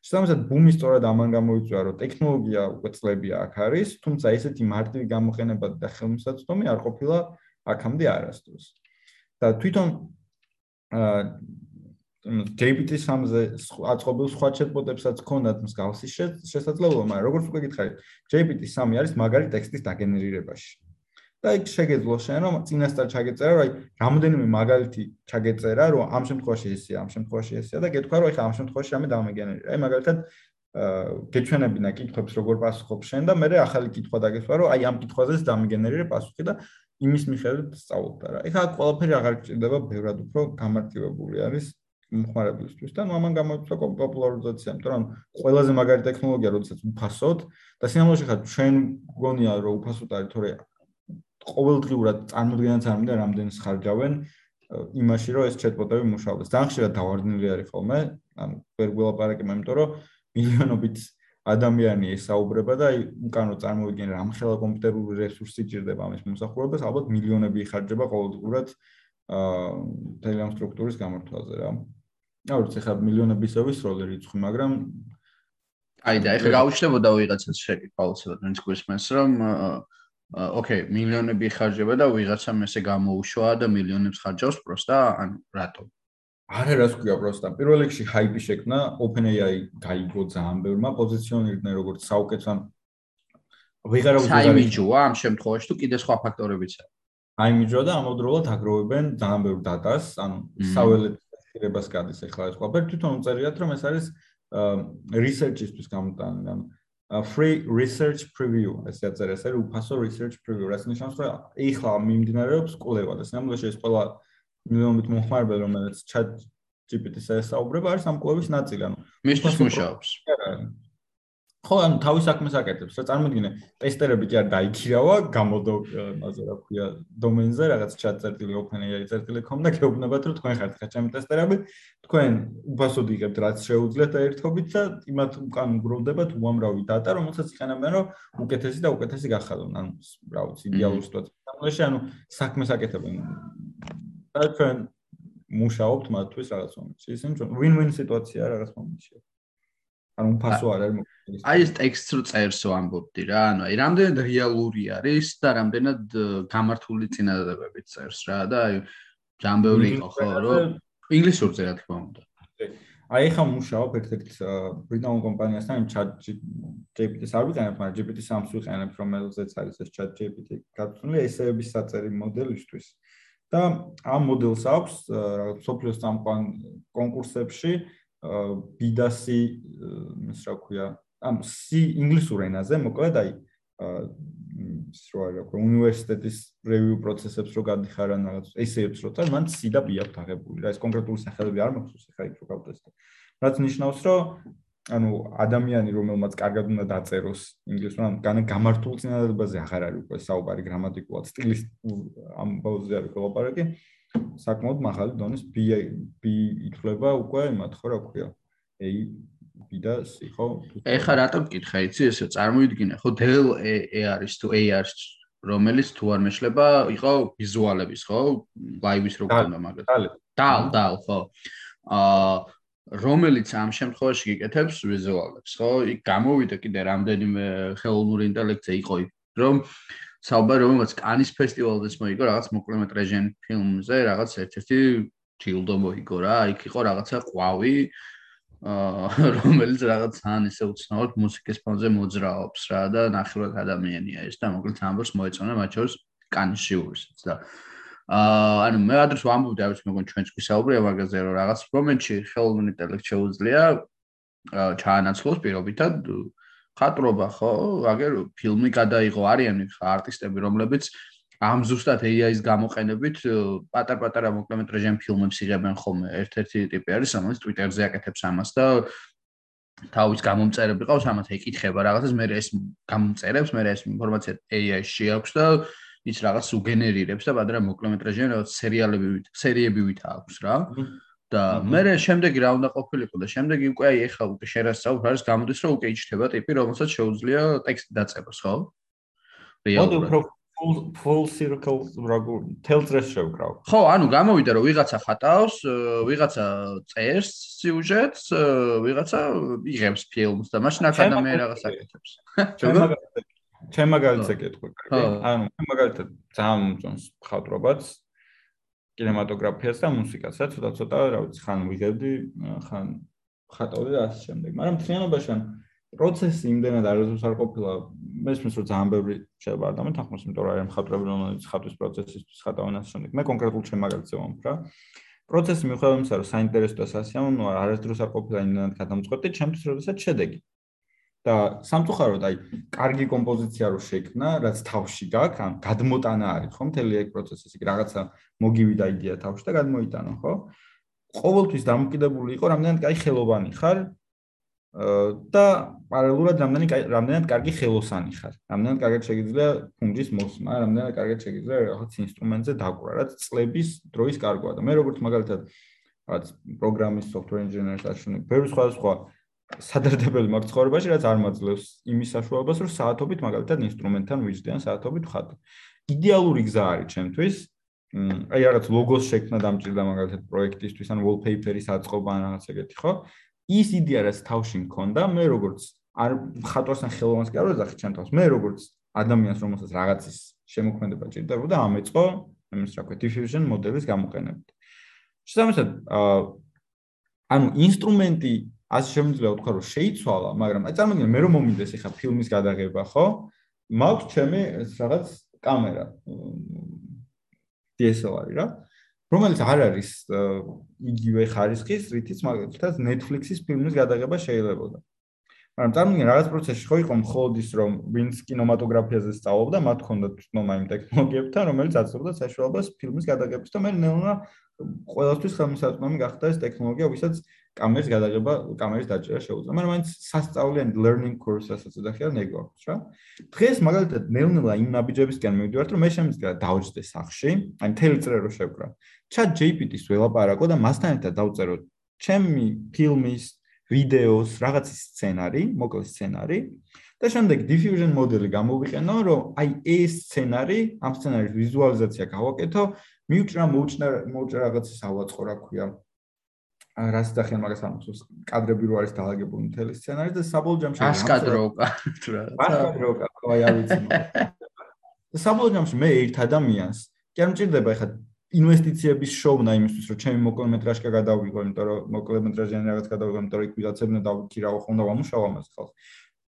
შესაბამისად ბუმი სწორად ამან გამოიწვია რომ ტექნოლოგია უკვე წლები აქ არის თუმცა ესეთი მარტივი გამოყენება და ხელმისაწვდომი არ ყოფილა აქამდე არასდროს და თვითონ აა GPT-3-ზე აწყობილ სხვა ჩატბოტებსაც ქონდათ მსგავსი შესაძლებლობა, მაგრამ როგორც უკვე გითხარით, GPT-3 არის მაგარი ტექსტის დაგენერირებაში. და იქ შეგეძლო შენ რომ წინასწარ ჩაგეწერა რომ აი რამოდენიმე მაგალითი ჩაგეწერა რომ ამ შემთხვევაში ესეა ამ შემთხვევაში ესეა და გეთქვა რომ აი ამ შემთხვევაში რამე დამეგენერირა აი მაგალითად გეჩვენებინა კითხვებს როგორ პასუხობ შენ და მე ახალი კითხვა დაგესვა რომ აი ამ კითხვაზეც დამეგენერირე პასუხი და იმის მიხედვით სწავლობდა რა ეხლა ყველაფერი აღარ გჭირდება ბევრად უფრო გამარტივებული არის მომხმარებლისთვის და მამან გამოიწვა პოპულარიზაცია, იმიტომ რომ ყველაზე მაგარი ტექნოლოგია, როდესაც უფასოდ და სინამდვილეში ხარ ჩვენ გონია რომ უფასოდ არის, თორე ყოველდღიურად წარმოდგენაც არ მინდა რამდენს ხარჯავენ იმაში რომ ეს ჩატბოტები მუშაობდეს. ძალიან ხშირად დავარდნილი არის ხოლმე, ანუ ვერ გველაპარაკებ, იმიტომ რომ მილიონობით ადამიანი ესაუბრება და უკანო წარმოვიდგენ რამ ხელა კომპიუტერული რესურსი ჭირდება ამის მოსახურებას, ალბათ მილიონები იხარჯება ყოველდღურად აა თელეგრამ სტრუქტურის გამართვაზე რა. აუ როცა ხა მილიონები ისე ვისროლე რიცხვი, მაგრამ აი და ეხლა გავუჩნდებოდა ვიღაცას შეკითხვა, ვინც გვისმენს რომ აა ოკეი, მილიონები ხარჯება და ვიღაცამ ესე გამოუშვა და მილიონებს ხარჯავს პროსტა, ანუ რატომ? არა, რას ქვია პროსტა. პირველ რიგში ჰაიპი შექმნა, OpenAI გაიგო ძალიან ბევრმა პოზიციონირდნენ როგორც საუკეთესო ან ვიღარავ საიმიჯოა ამ შემთხვევაში თუ კიდე სხვა ფაქტორებიც არის. აიმიჯო და ამავდროულად აგროვებენ ძალიან ბევრ დატას, ანუ საველეთ ხირებას გადის. ახლა ეს ყველაფერი თვითონ უწერიათ რომ ეს არის research-ისთვის გამოტანილი, ანუ free research preview. ესე აწერეს ეს უფასო research preview. რაც ნიშნავს რომ ეხლა მიმდინარეობს კვლევა და სამდროში ეს ყველა მილიონობით მომხმარებელი რომელიც chat GPT-ს ესაუბრება არის ამ კვლევის ნაწილი ანუ მისთვის მუშაობს ხო ან თავის საქმეს აკეთებს რა წარმოიდგინე ტესტერები კი არ დაიქირავა გამოდო მასე რა ქვია დომენზე რაღაც chat წერტილი open.ai წერტილი.com და გეუბნებათ რომ თქვენ ხართ ხა ჩემი ტესტერები. თქვენ უფასოდ იღებთ რაც შეუძლიათ ერთობით და იმათ უკან გროვდებათ უამრავი data რომელსაც იყენებენ რომ უკეთესი და უკეთესი გახადონ. ანუ რა ვიცი იდეალური სიტუაცია სამში ანუ საქმეს აკეთებენ და თქვენ მუშაობთ მათთვის რაღაც მომენტში. ისინი win-win სიტუაცია რაღაც მომენტში ანუ უფასო არ არის აი ეს ტექსტს რო წერსო ამბობდი რა, ანუ აი რამდენად რეალური არის და რამდენად გამართული წინადადებებით წერს რა და აი ჯამბეული იყო ხო რომ ინგლისურზე რა თქმა უნდა. აი ხა მუშაობ ერთ-ერთ ბრიტანულ კომპანიასთან იმ chat GPT-ს არ ვიყენებ, მაგრამ GPT-3-ს ვიყენებ, რომელზეც არის ეს chat GPT გაწვნილი ესეების საწერი მოდელისთვის. და ამ მოდელს აქვს რაღაც სოფლიოს წამყვან კონკურსებში ბიდასი ის რა ქვია ამ C ინგლისურ ენაზე მოკლედ აი ის რა ქვია უნივერსიტეტის რევიუ პროცესებს რო გადიხარ ან რაღაც ესეებს რო წარ მან C და B აქვს აღებული რა ეს კონკრეტული სახელები არ მაქვს ხა იქ რო გავტესტე. რაც ნიშნავს რომ ანუ ადამიანი რომელმაც კარგად უნდა დაწეროს ინგლისურ ან გამართულ წინადადებაზე აღარ არის უკვე საუბარი გრამატიკულად სტილის ამ ბაუზე არის ყველაფერი საკმაოდ მაღალი დონის B B ითვლება უკვე იმათ ხო რა ქვია A და C ხო ეხა რატომ მკითხე იცი ესე წარმოიდგინე. ხო Dell A არის თუ A არის რომელიც თუ არ მეშლება იყო ვიზუალების ხო? ლაივის რო გქონდა მაგათ. დალ დალ ხო. აა რომელიც ამ შემთხვევაში გიკეთებს ვიზუალებს ხო? იქ გამოვიდა კიდე რამდენიმე ხელოვნური ინტელექტი იყო იქ რომ საუბარი რომელსაც კანის ფესტივალზეც მოიგო რაღაც მოკლემეტრაჟიან ფილმზე, რაღაც ერთ-ერთი ჯილდო მოიგო რა, იქ იყო რაღაცა ყვავი აა რომელიც რაღაც ან ისე უცნაურად მუსიკის ფონზე მოძრაობს რა და ნახევრად ადამიანია ეს და მოკლედ ამბობს მოეწონა მათ შორის კანის ჟიურისაც და აა ანუ მე ადრეს ვამბობდი არის მეგონ ჩვენს გვისაუბრია მაგაზე რომ რაღაც მომენტში ხელოვნური ინტელექტი შეუძლია ჩაანაცვლოს პირობითად ხატრობა ხო? აგერ ფილმი გადაიღო არიან ხა არტისტები რომლებიც ამ ზუსტად AI-ის გამოყენებით პატარ-პატარა მოკლემეტრაჟიან ფილმებს იღებენ ხოლმე. ერთ-ერთი ტიპი არის, რომელიც Twitter-ზე აკეთებს ამას და თავის გამომწერები ყავს, ამათ ეკითხება რაღაცას, მე ეს გამომწერებს, მე ეს ინფორმაცია AI-ში შეაქვს და ის რაღაც უგენერირებს და პატარა მოკლემეტრაჟიან რაღაც სერიალები, სერიები ვით აქვს რა. და მე შემდეგი რა უნდა ყოფილიყო და შემდეგი უკვე აი ეხლა უკვე შერასწავლ არის გამოდის რომ უკვე იჩდება ტიპი რომელსაც შეუძლია ტექსტი დაწებას ხო? რეალურად full full circle როგორ თელწრეს შევკრავ. ხო, ანუ გამოვიდა რომ ვიღაცა ხატავს, ვიღაცა წერს სიუჟეტს, ვიღაცა იღებს ფილმს და მაშინ აკადემია რაღაც აკეთებს. ჩემ მაგალითზე კეთყვი. ანუ მაგალითად ძალიან მომწონს ხატრობაც, კინემატოგრაფიას და მუსიკას, რა ცოტა ცოტა, რა ვიცი, ხან ვიღებდი, ხან ხატავდი და ასე შემდეგ. მაგრამ თლიანობაში ან პროცესი იმდენად არასდროს არ ყოფილა, მესმის რომ ძალიან ბევრი შეიძლება არ დამეთანხმოს, იმიტომ რომ არის მხატვრები, რომელიც ხატვის პროცესისთვის ხატავენ ასე შემდეგ. მე კონკრეტულ ჩემ მაგალითზე ვამბობ რა. პროცესი მიუხედავად იმისა, რომ საინტერესო და სასიამოვნოა, არასდროს არ ყოფილა იმდენად გადამწყვეტი, ჩემთვის როდესაც შედეგი. და სამწუხაროდ აი კარგი კომპოზიცია რო შექმნა, რაც თავში გაქვს, ან გადმოტანა არის, ხო, მთელი ეგ პროცესი, იქ რაღაცა მოგივიდა იდეა თავში და გადმოიტანა, ხო? ყოველთვის დამოკიდებული იყო, რამდენად კაი ხელოვანი ხარ და პარალელურად რამდენი რამდენად კარგი ხელოსანი ხარ. რამდენად კარგად შეგიძლია ფუნჯის მოსმა, რამდენად კარგად შეგიძლია რაღაც ინსტრუმენტზე დაკვრა, რაც წლების დროის კარგოა და მე როგორც მაგალითად რაღაც პროგრამის software engineer-ს აშენებ, ბევრი სხვა სხვა სადარდებელი მაქვს ცხოვრებაში, რაც არ მაძლევს იმის საშუალებას, რომ საათობით მაგალითად ინსტრუმენტთან ვიჯდიან საათობით ხატ. იდეალური გზა არის ჩემთვის. აი რაღაც ლოგოს შექმნა დამჭირდა მაგალითად პროექტისთვის, ან wallpaper-ის აწყობა ან რაღაც ეგეთი, ხო? ის იდეა რაც თავში მქონდა, მე როგორც არ ხატვასთან ხელოვანს კი არ ვეძახი ჩემ თავს, მე როგორც ადამიანს, რომელსაც რაღაცის შემოქმედება ჭირდებოდა, ამეწყო იმის რა ქვია, diffusion მოდელის გამოყენებით. შესაბამისად, აა ანუ ინსტრუმენტი ასე შემიძლია ვთქვა რომ შეიცვალა, მაგრამ აი წარმოგიდგენ მე რომ მომიდეს ახლა ფილმის გადაღება, ხო? მაქვს ჩემი რაღაც კამერა DSLR-ი რა, რომელიც არ არის იგივე ხარისხის, რითიც მაგალითად Netflix-ის ფილმის გადაღება შეიძლებოდა. მაგრამ წარმოგიდგენ რაღაც პროცესში ხო იყო მხოლოდ ის რომ ვინც კინემატოგრაფიაზე სწავლობდა, მათ ჰქონდათ თვითონ აი ტექნოლოგიებთან, რომელიც აწევდა საშუალებას ფილმის გადაღების და მე ნელა ყოველთვის ხელმისაწვდომი გახდა ეს ტექნოლოგია, ვისაც კამერის გადაღება, კამერის დაჭერა შეუძლია. მაგრამ მაინც სასწავლიან learning course-ასაც ეძახიან ეგ აქვს რა. დღეს მაგალითად ნელ-ნელა იმ ნაბიჯებისკენ მივიდივართ, რომ მე შემიძლია დავჭდე სახში, აი მთელი წრე რო შევკრა. chat GPT-ს ველაპარაკო და მასთან ერთად დავწერო ჩემი ფილმის, ვიდეოს, რაღაც სცენარი, მოკლე სცენარი და შემდეგ diffusion მოდელი გამოვიყენო, რომ აი ეს სცენარი, ამ სცენარის ვიზუალიზაცია გავაკეთო, მიუჭრა მოუჭრა მოუჭრა რაღაც სავაწყო რა ქვია, რას დახიან მაგას ამბობს კადრები რო არის დაალაგებული მთელი სცენარი და საბოლოო ჯამში ასკადროკა რა. ასკადროკა ხო აი ვიცი და საბოლოო ჯამში მე ერთ ადამიანს კი არ მჭირდება ეხლა ინვესტიციების შოვნა იმისთვის რომ ჩემი მოკლემეტრაჟკა გადავიღო იმიტომ რომ მოკლემეტრაჟიანი რაღაც გადავიღო იმიტომ რომ იქ ვიღაცებნა დავიქი რა ხომ და ვამუშავ ამას ხალხს.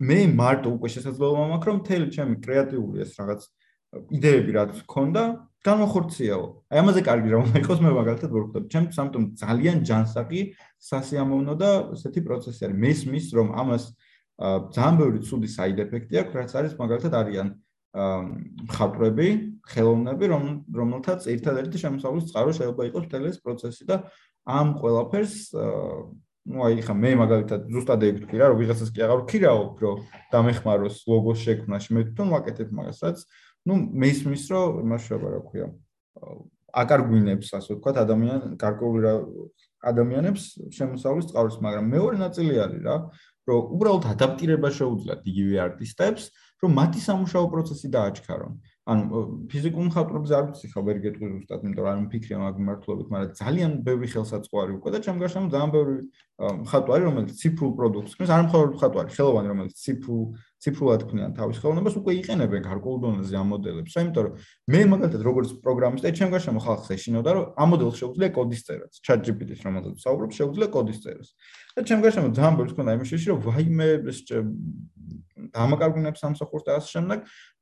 მე მარტო უკვე შესაძლებლობა მაქვს რომ მთელი ჩემი კრეატიული ეს რაღაც იდეები რაც მქონდა განახორციელო. აი ამაზე კარგი რა უნდა იყოს მე მაგალითად ვერხდები. ჩემ სამტომ ძალიან ჯანსაღი სასიამოვნო და ესეთი პროცესი არის. მესმის რომ ამას ძალიან ბევრი ცუდი side effect-ი აქვს, რაც არის მაგალითად არიან მხატვრები, ხელოვნები, რომ რომელთაც ერთადერთი შემოსავლის წყარო შეიძლება იყოს მთელი ეს პროცესი და ამ ყველაფერს ну აი ხა მე მაგალითად ზუსტად ეგ ვთქვი რა რომ ვიღაცას კი აღარ ვქირაობ რომ დამეხმაროს ლოგოს შექმნაში მე თვითონ ვაკეთებ მაგას ну მესმის რომ იმაშობა რა ქვია აკარგვინებს ასე ვთქვათ ადამიან გარკვეული ადამიანებს შემოსავლის წყაროს მაგრამ მეორე ნაწილი არის რა რომ უბრალოდ ადაპტირება შეუძლიათ იგივე არტისტებს რომ მათი სამუშაო პროცესი დააჩქარონ ანუ ფიზიკურ მხატვრობზე არ ვიცი ხა ვერ გეტყვი ზუსტად იმიტომ რომ მიფიქრე მაგ მართლობით მაგრამ ძალიან ბევრი ხელსაწყოარი უკვე და ჩემ გარშემო ძალიან ბევრი მხატვარი რომელიც ციფრულ პროდუქტს ქნის არ მხოლოდ მხატვარი ხელოვანი რომელიც ციფრულ ციფრულად ქმნიან თავის ხელოვნებას, უკვე იყენებენ გარკვეულ დონეზე ამ მოდელებს. აიმიტომ რომ მე მაგალითად როგორც პროგრამისტი, ჩემ გარშემო ხალხს ეშინოდა, რომ ამ მოდელს შეუძლია კოდის წერაც, ChatGPT-ს რომელზეც საუბრობ, შეუძლია კოდის წერას. და ჩემ გარშემო ძალიან ბევრი ხონდა იმის შეში, რომ ვაიმე ეს დამაკარგუნებს სამსახურს და ასე შემდეგ,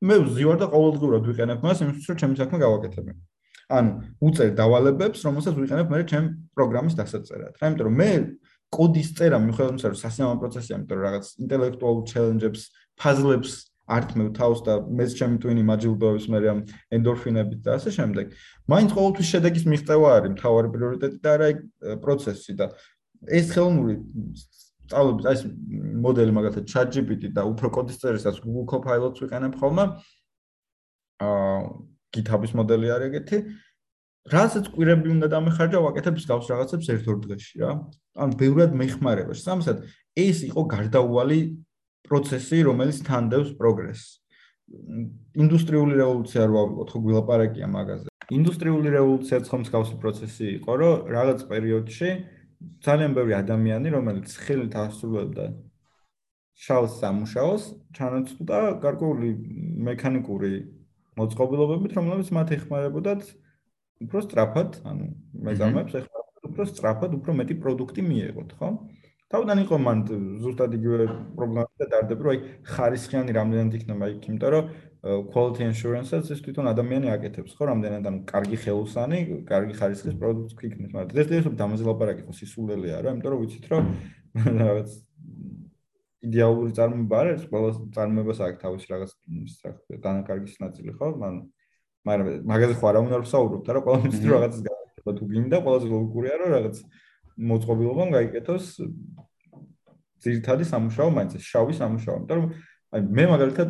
მე ვზივარ და ყოველდღურად ვიყენებ მას იმისთვის, რომ ჩემი საქმე გავაკეთებინო. ანუ უწერ დავალებებს, რომელსაც ვიყენებ მე ჩემ პროგრამის დასაწერად. რა იმიტომ რომ მე კოდის წერა მიხედავთ იმისა, რომ სასიამოვნო პროცესია, იმიტომ რომ რაღაც ინტელექტუალ ჩელენჯებს, ფაზლებს არტმევ თავს და მეც ჩემი ტვინი მაჯილდოებს მე ამ ენდორფინებით და ასე შემდეგ. მაინც ყოველთვის შედეგის მიღწევა არის მთავარი პრიორიტეტი და არა პროცესი და ეს ხელოვნური სწავლების აი ეს მოდელი მაგალითად ChatGPT და უფრო კოდის წერისას Google Copilot-ს ვიყენებ ხოლმე. აა GitHub-ის მოდელი არის ეგეთი. რასაც კვირები უნდა დამეხარჯა, ვაკეთებ გავს რაღაცებს ერთ-ორ დღეში რა. ან ბევრად მეხმარება. სამსად ეს იყო გარდაუვალი პროცესი, რომელიც თანდევს პროგრესს. ინდუსტრიული რევოლუცია რო ავიღოთ, ხო გვილაპარაკია მაგაზე. ინდუსტრიული რევოლუციაც ხომ მსგავსი პროცესი იყო, რომ რაღაც პერიოდში ძალიან ბევრი ადამიანი, რომელიც ხელით ასრულებდა შავს სამუშაოს, ჩანაცვლა გარკვეული მექანიკური მოწყობილობებით, რომლებიც მათ ეხმარებოდათ უფრო სწრაფად, ანუ მეძამებს ეხმარებოდათ უფრო სწრაფად, უფრო მეტი პროდუქტი მიიღოთ, ხო? თავიდან იყო მან ზუსტად იგივე პრობლემა და დარდები, რომ აი ხარისხიანი რამდენად იქნება იქ, იმიტომ რომ quality assurance-ს ეს თვითონ ადამიანი აკეთებს, ხო, რამდენად ანუ კარგი ხელოსანი, კარგი ხარისხის პროდუქტი ქიქნეს, მაგრამ ეს ეს დამაზე ლაპარაკი ხო სისულელეა რა, იმიტომ რომ ვიცით რომ რაღაც იდეალური წარმოება არის, ყველა წარმოებას აქვს თავისი რაღაც დანაკარგის ნაწილი, ხო? მან მაგრამ მაგაზე ხო არ უნდა ვსაუბრობთ, რა, ყველა ვიცით რომ რაღაცას გააკეთება თუ გინდა, ყველაზე ლოგიკურია რომ რაღაც მოწყობილობამ გაიკეთოს ძირითადი სამუშაო, მაინც შავი სამუშაო, იმიტომ რომ აი მე მაგალითად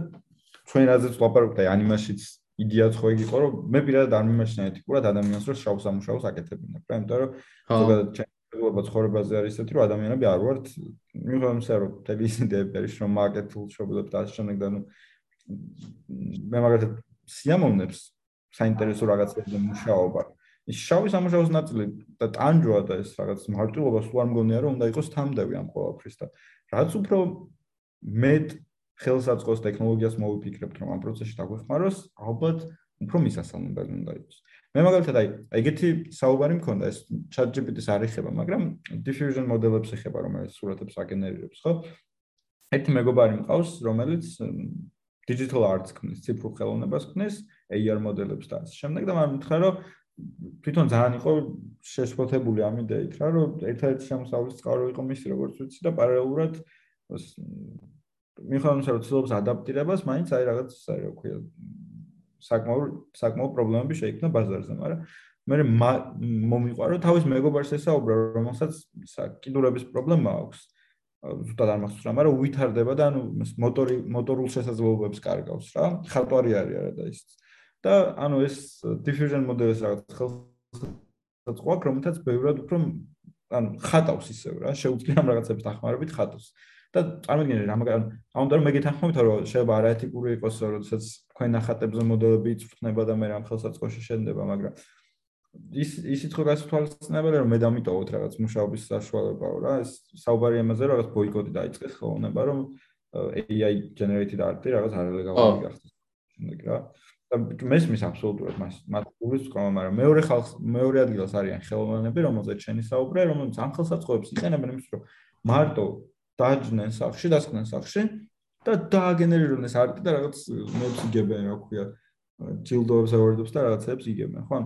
ჩვენ რაზეც ვაპარაკობთ აი ანიმაციით იდეაც ხო იყო რომ მე პირადად არ მიმაჩნია ეთიკურად ადამიანს რომ შავ სამუშაოს აკეთებინებ რა. იმიტომ რომ ზოგადად ჩემს ცხოვრებაზე არის ესეთი რომ ადამიანები არ ვართ. მიუხედავად იმისა რომ თელი ის იდეები არის რომ მარკეტულ შობილობ და ასე შემდეგ და ნუ მე მაგალითად სიამოვნებს საინტერესო რაღაცებზე მუშაობა. ის შავი სამუშაოს ნაწილი და ტანჯვა და ეს რაღაც მარტივობა სულ არ მგონია რომ უნდა იყოს თამდევი ამ ყოველფრის და რაც უფრო მეტ ხელსაწყოს ტექნოლოგიას მოვიფიქრებთ რომ ამ პროცესში დაგვეხმაროს, ალბათ უფრო მისასალმებელი უნდა იყოს. მე მაგალითად აი ეგეთი საუბარი მქონდა ეს ChatGPT-ს არ ეხება, მაგრამ diffusion მოდელებს ეხება, რომელიც სურათებს აგენერირებს, ხო? ერთი მეგობარი მყავს, რომელიც digital arts ქმნის, ციფრულ ხელოვნებას ქმნის, AR მოდელებს და ასე შემდეგ და მაგრამ მითხრა რომ თვითონ ძალიან იყო შეშფოთებული ამ იდეით რა რომ ერთ-ერთი შემოსავლის წყარო იყო მისი როგორც ვიცი და პარალელურად მიხედავთ რომ ცდილობს ადაპტირებას, მაინც აი რაღაც აი რა ქვია საკმაოდ საკმაოდ პრობლემები შეიქმნა ბაზარზე, მაგრამ მე მომიყვა რომ თავის მეგობარს ესაუბრა, რომელსაც კიდურების პრობლემა აქვს. ზუსტად არ მახსოვს რა, მაგრამ უვითარდება და ანუ მოტორი მოტორულ შესაძლებლობებს კარგავს რა. ხარტვარი არის არა და ის და ანუ ეს diffusion მოდელის რაღაც ხელს ყვა, რომელთაც ბევრად უფრო ანუ ხატავს ისევ რა, შეუძლია ამ რაღაცებს დახმარებით ხატოს. და წარმოგიდგენთ რა მაგრამ რომ მე გეთანხმებით რომ შეიძლება არაეთიკური იყოს როდესაც თქვენ ნახატებზე მოდელები იწვნება და მე რამ ხელსაწყოში შენდება მაგრამ ის ისიც ხო გასათვალისწინებელი რომ მე დამიტოვოთ რაღაც მუშაობის საშუალებაო რა ეს საუბარი ამაზე რაღაც ბოიკოტი დაიწყეს ხოლმე რომ AI generated art რაღაც არალეგალური გახდეს შემდეგ რა და მესმის აბსოლუტურად მას მათ გულის ყომა მაგრამ მეორე ხალხ მეორე ადგილას არიან ხელოვნებები რომელზეც შენი საუბრე რომელიც ამ ხელსაწყოებს იყენებენ იმის რომ მარტო დაჯნენ სახში, დასკნენ სახში და დააგენერირონ ეს არტი და რაღაც მეც იგებენ, რა ქვია, ჯილდოებს ავერდებს და რაღაცებს იგებენ, ხო?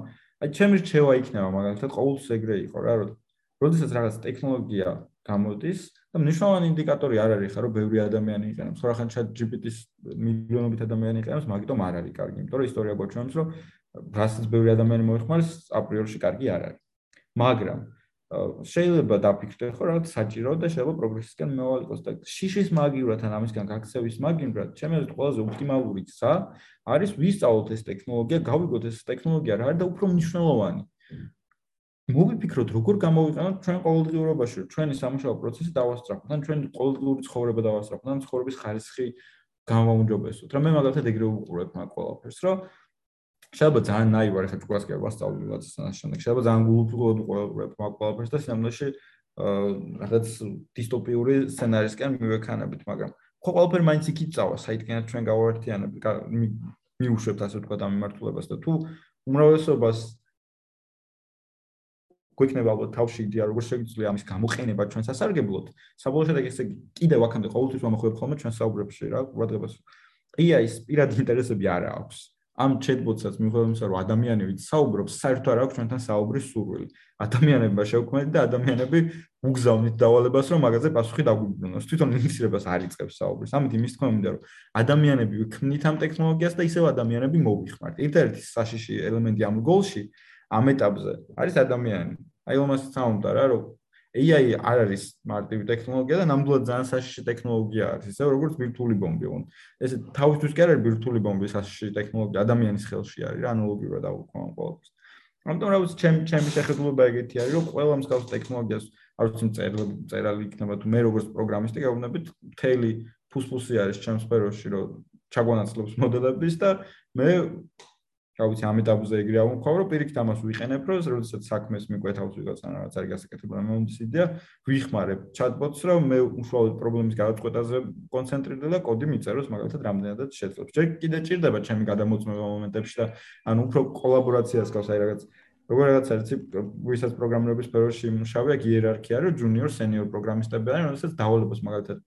აი ჩემი რჩევა იქნება მაგალითად ყოველთვის ეგრე იყო რა, რომ როდესაც რაღაც ტექნოლოგია გამოდის და მნიშვნელოვანი ინდიკატორი არ არის ხა რომ ბევრი ადამიანი იყენებს, ხო რა ხან chat GPT-ს მილიონობით ადამიანი იყენებს, მაგიტომ არ არის კარგი, იმიტომ რომ ისტორია გვაჩვენებს, რომ რასაც ბევრი ადამიანი მოიხმარს, აპრიორში კარგი არ არის. მაგრამ შეიძლება დაფიქრდეთ ხო რაღაც საჭირო და შეიძლება პროგრესისკენ მევალიყოს და შიშის მაგივრად ან ამისგან გაქცევის მაგივრად ჩემი აზრით ყველაზე ოპტიმალური ცა არის ვისწავლოთ ეს ტექნოლოგია, გავიგოთ ეს ტექნოლოგია რა არის და უფრო მნიშვნელოვანი. მოვიფიქროთ როგორ გამოვიყენოთ ჩვენ ყოველდღიურობაში, ჩვენი სამუშაო პროცესი დავასწრაფოთ, ან ჩვენ ყოველდღიური ცხოვრება დავასწრაფოთ, ან ცხოვრების ხარისხი გამოვაუმჯობესოთ. რა მე მაგალითად ეგრე უყურებ მაგ ყველაფერს, რომ შეიძლება ძალიან ნაივარი ხარ თქვას კი არ ვასწავლოთ ასე შემდეგ. შეიძლება ძალიან გულუბრყოდ უყურებ მაგ ყველაფერს და სამდაში რაღაც დისტოპიური სცენარისკენ მივექანებით, მაგრამ ხო ყველაფერი მაინც იქით წავა, საითკენაც ჩვენ გავაერთიანებ, მიუშვებთ ასე ვთქვათ ამ მიმართულებას და თუ უმრავლესობას გვექნება ალბათ თავში იდეა როგორ შეიძლება ამის გამოყენება ჩვენ სასარგებლოდ. საბოლოო შედეგი ესე კიდევ აქამდე ყოველთვის მომხდები ხოლმე ჩვენ საუბრებში რა ყურადღებას. AI-ის პირადი ინტერესები არ აქვს. ამ ჩეტბოტსაც მიუხედავად რომ ადამიანები საუბრობს საერთოდ არ აქვს ჩვენთან საუბრის სურვილი. ადამიანებმა შევქმნით და ადამიანები უგზავნით დავალებას რომ მაგაზე პასუხი დაგვიბრუნოს თვითონ ინიციირებას არ იწყებს საუბრის. ამით იმის თქმა მინდა რომ ადამიანები ვქმნით ამ ტექნოლოგიას და ისევ ადამიანები მოვიხმართ. ერთ-ერთი საშიში ელემენტი ამ გოლში ამ ეტაპზე არის ადამიანი. აი ომას საუნდა რა რომ AI არ არის მარტივი ტექნოლოგია და ნამდვილად ძალიან საშიში ტექნოლოგია არის, ისე როგორც ვირტუალი ბომბი. ეს თავისთვის კი არ არის ვირტუალი ბომბი საშიში ტექნოლოგია, ადამიანის ხელში არის რა ანალოგიურად აღვქვა ამ ყოველთვის. ამიტომ რა ვიცი, ჩემი ჩემი შეხედულება ეგეთი არის, რომ ყველა მსგავს ტექნოლოგიას არ ვიცი წერილები წერალი იქნება თუ მე როგორც პროგრამისტი გავუნდებით მთელი ფუსფუსი არის ჩემს სფეროში, რომ ჩაგვანაცლებს მოდელების და მე რა ვიცი ამ ეტაპზე ეგრე ავუქავ რომ პირიქით ამას ვიყენებ რომ როდესაც საქმეს მიკვეთავს ვიღაცა რაღაც არის გასაკეთებელი მომდის იდეა ვიხმარებ ჩატბოტს რომ მე უშუალოდ პრობლემის გადაწყვეტაზე კონცენტრირდე და კოდი მიწეროს მაგალითად რამდენადაც შეძლებს. ჯერ კიდე ჭირდება ჩემი გადამოწმება მომენტებში და ანუ უფრო კოლაბორაციას გავს აი რაღაც როგორ რაღაც არის ვისაც პროგრამირების სფეროში მუშაობ აქ იერარქია რომ ჯუნიორ სენიორ პროგრამისტები არიან როდესაც დავალებას მაგალითად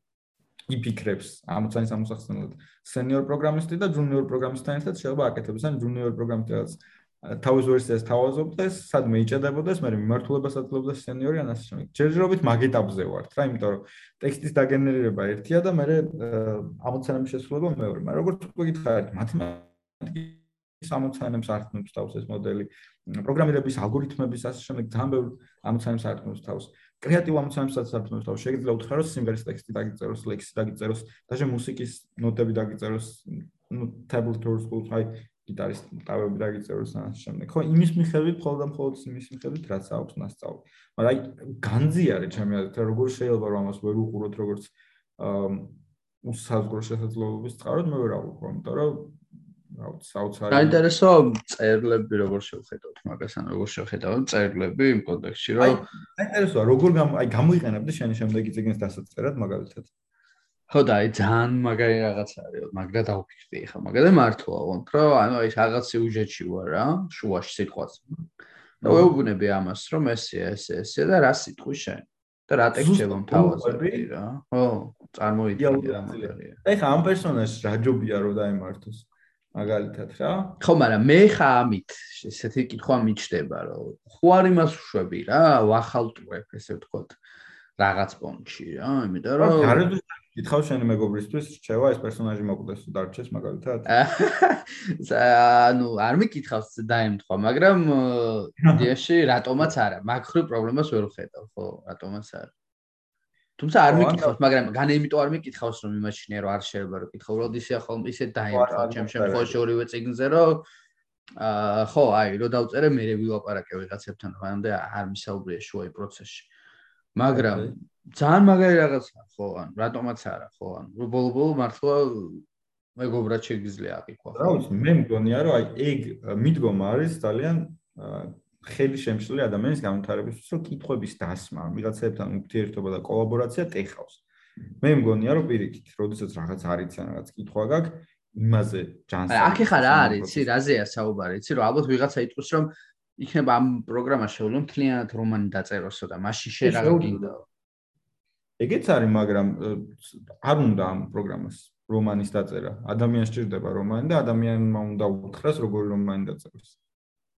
იფიქრებს ამოცანის ამოსახსნელად სენიორ პროგრამისტი და ჯუნიორ პროგრამისტთან ერთად შეიძლება აკეთებს ან ჯუნიორ პროგრამისტს თავის ვერსიას თავაზობდეს, სადმე იჭედებოდეს, მე მიმართულებას აწლობდა სენიორი ან ასე შემდეგ. ჯერჯერობით მაგ ეტაპზე ვართ რა, იმიტომ რომ ტექსტის დაგენერირება ერთია და მე ამოცანების შესრულება მეორე. მაგრამ როგორც უკვე გითხარით, მათემატიკის ამოცანებს ართმევს თავს ეს მოდელი, პროგრამირების ალგორითმების ასე შემდეგ ძალიან ბევრ ამოცანებს ართმევს თავს. კრეატივ ამოცანებსაც ართმევს თავს. შეიძლება უთხრა რომ სიმღერის ტექსტი დაგიწეროს, ლექსი დაგიწეროს, დაჟე მუსიკის ნოტები დაგიწეროს, ну tablature school, აი გიტარის ტავები დაგიწეროს ან ასე შემდეგ. ხო, იმის მიხედვით, ხოლმე და მხოლოდ იმის მიხედვით, რაც აქვს მასწავლი. მაგრამ აი განზიარე ჩემი აზრით, როგორ შეიძლება რომ ამას ვერ უყუროთ როგორც აა უსაზღვრო შესაძლებლობის წყაროდ, მე ვერ აღვიქვა, იმიტომ რომ საოცარი საინტერესო წერლები როგორ შევხედოთ მაგას ან როგორ შევხედავთ? წერლები იმ კონტექსტში რომ აი საინტერესოა როგორ აი გამოიყენებდი შენი შემდეგი ციგნის დასაწერად მაგალითად. ხო და აი ძალიან მაგარი რაღაც არის. მაგრა დავფიქრდი ხა მაგალითად მართლა ვონთ რომ ანუ აი რაღაც სიუჟეტში ვარ რა შუაში სიტყვას და ვეუბნები ამას რომ ესე ესე ესე და რა სიტყვი შენ? და რა ტექსტები მთავაზები რა? ხო წარმოიდგინე რა მაგარია. აი ხა ამ პერსონაჟს რა ჯობია რომ დაემართოს მაგალითად რა. ხო მაგრამ მე ხა ამით ესეთი კითხვა მიჩდება რომ ხო არ იმას ვშვები რა ვახალტუებ ესე ვთქვათ რაღაც პონჩი რა იმიტომ რომ არა კითხავ შენი მეგობრისთვის რჩევა ეს პერსონაჟი მოკვდეს დარჩეს მაგალითად? (laughs) ანუ არ მიკითხავს დაემთხვა მაგრამ (laughs) იდეაში რატომაც არა. მაგხრი პრობლემას ვერ ხედავ ხო რატომაც არა თუმცა არ მიკითხავს, მაგრამ გან იმიტომ არ მიკითხავს, რომ იმაჩნია რომ არ შეიძლება რომ კითხო, რომ ისე ახალ ისე დაემთხვა ჩემ შემთხვევაში ორივე წიგნზე, რომ აა ხო, აი, რომ დავწერე მე ვილაპარაკე ვიღაცებთან, მანამდე არ მისაუბრია შუაი პროცესში. მაგრამ ძალიან მაგარი რაღაცა ხო, ან რატომაც არა, ხო, ან ბოლო-ბოლო მართლა მეგობრად შეგიძლია აყიქვა. რა ვიცი, მე მგონია რომ აი ეგ მიდგომა არის ძალიან ხელი შემშლელი ადამიანის განვითარებისთვის, რომ კითხვების დასმა, ვიღაცებთან ურთიერთობა და კოლაბორაცია ტეხავს. მე მგონია, რომ პირიქით, როდესაც რაღაც არის ან რაღაც კითხვა გაქვს, იმაზე ჯანსაღ. აი, აქ ეხლა რა არის, იცი, რაზეა საუბარი, იცი, რომ ალბათ ვიღაცა იტყვის, რომ იქნება ამ პროგრამას შეულო მთლიანად რომანი დაწეროსო და მასში შე რა გინდა. ეგეც არის, მაგრამ არ უნდა ამ პროგრამას რომანის დაწერა. ადამიანს სჭირდება რომანი და ადამიანმა უნდა უთხრას, როგორი რომანი დაწეროს.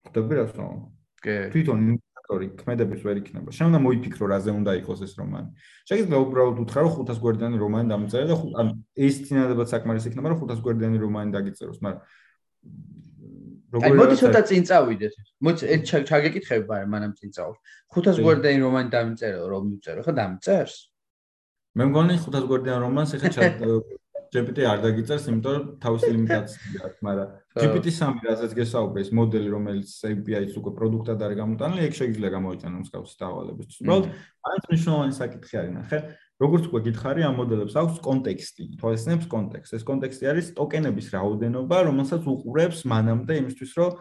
ხდები რა თქმა უნდა. კი. თვითონ ინდიკატორი ქმედების ვერ იქნება. შენ უნდა მოიფიქრო რაზე უნდა იყოს ეს რომანი. შეიძლება უბრალოდ უთხრა რომ 500 გვერდიანი რომანი დამწერე და ან ეს წინადებად საკმარისი იქნება რომ 500 გვერდიანი რომანი დაგიწეროს მაგრამ როგორ აი მოდი ცოტა წინ წავიდეთ მოდი ერთ ჩაგეკითხები მაგრამ მანამ წინ წავალ 500 გვერდიანი რომანი დამწერე რომ მიწერო ხო დამწერს? მე მგონი 500 გვერდიანი რომანს ეხა GPT არ დაგიწერს, იმიტომ რომ თავისი ლიმიტაცია აქვს, მაგრამ GPT-3 რასაც გესაუბრე, ეს მოდელი, რომელიც API-ს უკვე პროდუქტად არის გამოტანილი, ეგ შეიძლება გამოიყენოს მსგავსი დავალების. უბრალოდ არის მნიშვნელოვანი საკითხი არის, ნახე, როგორც უკვე გითხარი, ამ მოდელებს აქვს კონტექსტი, თვალსაჩინოს კონტექსტი. ეს კონტექსტი არის ტოკენების რაოდენობა, რომელსაც უყურებს მანამდე იმისთვის, რომ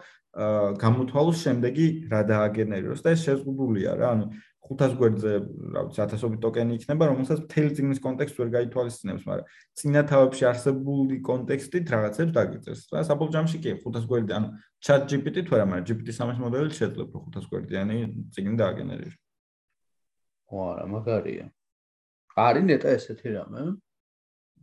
გამოთვალოს შემდეგი რა დააგენეროს და ეს შეზღუდულია რა, ანუ 500 გვერდზე, რა ვიცი, 1000ობით ტოკენი იქნება, რომელსაც მთელი წიგნის კონტექსტი ვერ გაითვალისწინებს, მაგრამ წინა თავებში არსებული კონტექსტით რაღაცებს დაგიწევს. რა საბოლოო ჯამში კი 500 გვერდი, ანუ ChatGPT თუ არა, მაგრამ GPT-3 მოდელი შეძლებ 500 გვერდიანი წიგნი დააგენერიროს. ვარა, მაგარია. არის ნეტა ესეთი რამე?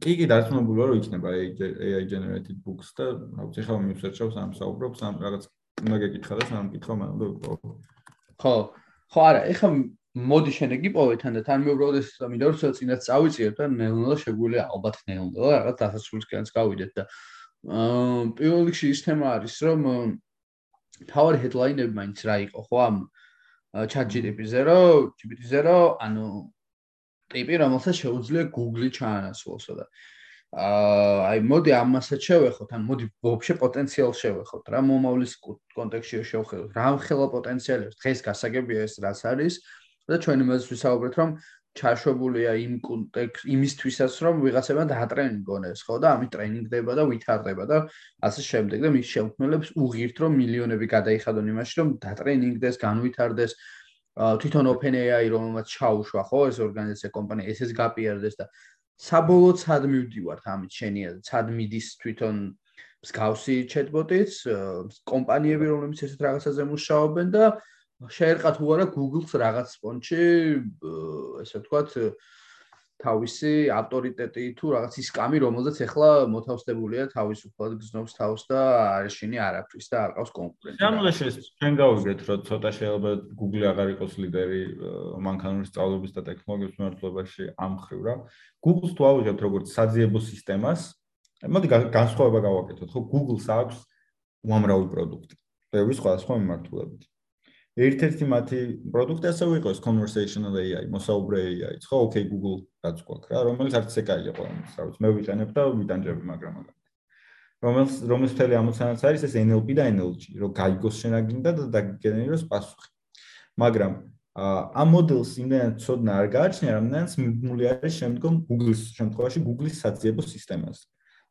კი, კი, დარწმუნებული ვარ, რომ იქნება AI generated books და რა ვიცი, ხა მივსერჩავს ამ საუბრობს, ამ რაღაც უნდა გეკითხა და სამ მანამდე ვიპოვო. ხო, ხო არა, ეხლა მოდი შენ იგი პოვე თან და თან მე უბრალოდ ეს მინდა რომ წინათ წავიწიებ და ნელა შეგვიძლია ალბათ ნელა რაღაც დასასრულისკენაც გავიდეთ და აა პირველ რიგში ის თემა არის რომ თავი ჰედლაინები მაინც რა იყო ხო ამ ChatGPT-0, GPT-0, ანუ ტიპი რომელსაც შეუძლია Google-ი ჩაანაცვლოსო და აა აი მოდი ამასაც შევეხოთ, ან მოდი ვაფშე პოტენციალს შევეხოთ რა მომავლის კონტექსტში შევხედოთ. რა ხელა პოტენციალებს დღეს გასაგებია ეს რაც არის და ჩვენ იმას ვისაუბრეთ, რომ ჩაშობულია იმ კონტექსტ იმისთვისაც, რომ ვიღაცებმა დაატრენინგონეს, ხო და ამი ტრენინგდება და ვითარდება და ასე შემდეგ და მის შემქმნელებს უღირთ, რომ მილიონები გადაიხადონ იმაში, რომ დატრენინგდეს, განვითარდეს თვითონ OpenAI რომელმაც ჩაუშვა ხო ეს ორგანიზაცია კომპანია, ესეც გაპიარდეს და საბოლოოდ სად მივდივართ ამით შენია სად მიდის თვითონ მსგავსი chatbot-იც კომპანიები რომლებიც ესეთ რაღაცაზე მუშაობენ და შეერყათ უარა Google-ს რაღაც სპონჩი ესე ვთქვათ თავისი ავტორიტეტი თუ რაღაც ის კამი რომელზეც ახლა მოთავსებულია თავისუფლად გზნობს თავს და არაშინი არაფრის და არ ყავს კონკურენტი. შემდგომში ჩვენ გავიგეთ რომ ცოტა შეიძლება Google აღარ იყოს ლიდერი მანქანური სწავლების და ტექნოლოგიების მიმართულებაში ამ ხრივ რა. Google-ს თუ ავიღებთ როგორც საძიებო სისტემას, მოდი განსხვავება გავაკეთოთ, ხო Google-ს აქვს უამრავი პროდუქტი. ბევრი სხვადასხვა მიმართულებით. ერთ-ერთი მათი პროდუქტი ასევე იყო ეს conversational AI, მოსაუბრე AI, ხო, OK Google რაც გვაქვს რა, რომელიც არც ეკაია ყველას, რა ვიცი, მე ვიტანებ და ვიტანჯები, მაგრამ მაგალითად. რომელიც რომელიც თელი ამოცანაც არის ეს NLP და NLG, რომ გაიგოს შენაგინდა და დაგენერიროს პასუხი. მაგრამ ამ მოდელს იმდენად ცოდნა არ გააჩნია, რამდენიც მიგმული არის შემდგომ Google-ის შემთხვევაში Google-ის საძიებო სისტემაზე.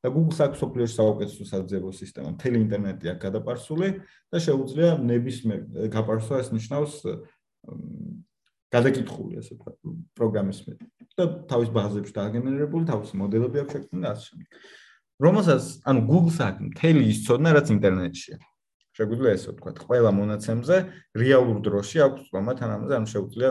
და Google-ს აქვს სოფლიოში საუკეთესო საძიებო სისტემა, მთელი ინტერნეტი აქვს გადაპარსული და შეუძლია ნებისმიერ გაპარსვა ეს ნიშნავს გადაკითხული ასე ვთქვათ პროგრამის მე და თავის ბაზებში დააგენერირებული თავისი მოდელები აქვს შექმნილი და ასე შემდეგ. რომელსაც ანუ Google-ს აქვს მთელი ის ცოდნა რაც ინტერნეტშია. შეგვიძლია ესე ვთქვათ, ყველა მონაცემზე რეალურ დროში აქვს თქმა თან ამაზე ანუ შეუძლია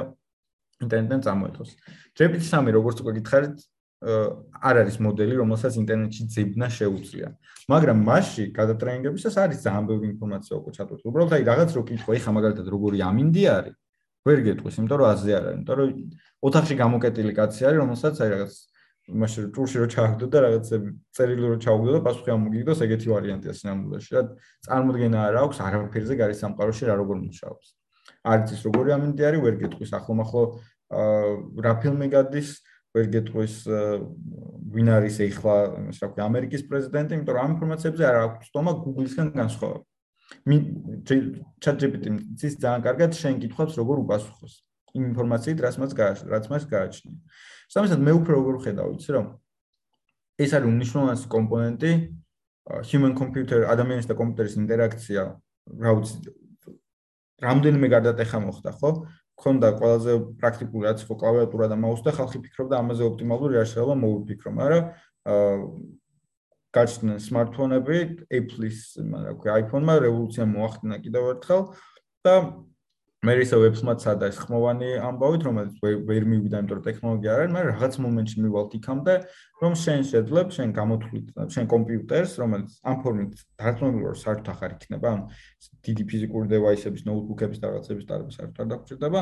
ინტერნეტიდან წამოეთოს. GPT-3 როგორც უკვე გითხარით, არ არის მოდელი, რომელსაც ინტერნეტში ძებნა შეუძლია. მაგრამ მასში გადატრენინგებისას არის ძალიან ბევრი ინფორმაცია უკვე ჩატვირთ. უბრალოდ აი რაღაც რო კითხვა, ეხა მაგალითად როგორი ამინდი არის, ვერ გეტყვის, იმიტომ რომ აზე არ არის, იმიტომ რომ ოთახში გამოკეტილი კაცი არის, რომელსაც აი რაღაც მასში ტურში რო ჩააგდო და რაღაც წერილი რო ჩააგდო და პასუხი ამოგიგდოს, ეგეთი ვარიანტია სინამდვილეში. რა წარმოდგენა არ აქვს არაფერზე გარის სამყაროში რა როგორ მუშაობს. არც ის როგორი ამინდი არის, ვერ გეტყვის, ახლომახლო აა რა ფილმი გადის ვერ გეტყვის ვინ არის ეხლა ის რა ქვია ამერიკის პრეზიდენტი, იმიტომ რომ ამ ინფორმაციებზე არ აქვს თქმა Google-ისგან განსხვავება. მი ChatGPT-ს ის ძალიან კარგად შენ კითხავს როგორ უპასუხოს იმ ინფორმაციით, რაც მას გააჩნია, რაც მას გააჩნია. სამისად მე უფრო როგორ ხედავ, იცი რომ ეს არის უნიშნულოვანესი კომპონენტი human computer ადამიანის და კომპიუტერის ინტერაქცია, რა ვიცი, რამდენიმე გარდატეხა მოხდა, ხო? ქონდა ყველაზე პრაქტიკული რაც ხო კლავიატურა და მაუსი და ხალხი ფიქრობდა ამაზე ოპტიმალური არ შეიძლება მოვიფიქრო, მაგრამ აა გაჩნდნენ smartphone-ები, Apple-ის, რა ქვია, iPhone-მა რევოლუცია მოახდინა კიდევ ერთხელ და მე ისე ვებსმაც სადა ეს ხმოვანი ამბავით, რომელიც ვერ მივიდა, იმიტომ რომ ტექნოლოგია არ არის, მაგრამ რაღაც მომენტში მივალთ იქამდე, რომ შენ შეძლებ, შენ გამოთვლით, შენ კომპიუტერს, რომელიც ამ ფორმით დარწმუნებული ვარ, საერთოდ ახარ იქნება, ან დიდი ფიზიკური დევაისების, ნოუთბუქების და რაღაცების დარბა საერთოდ არ დაგჭირდება,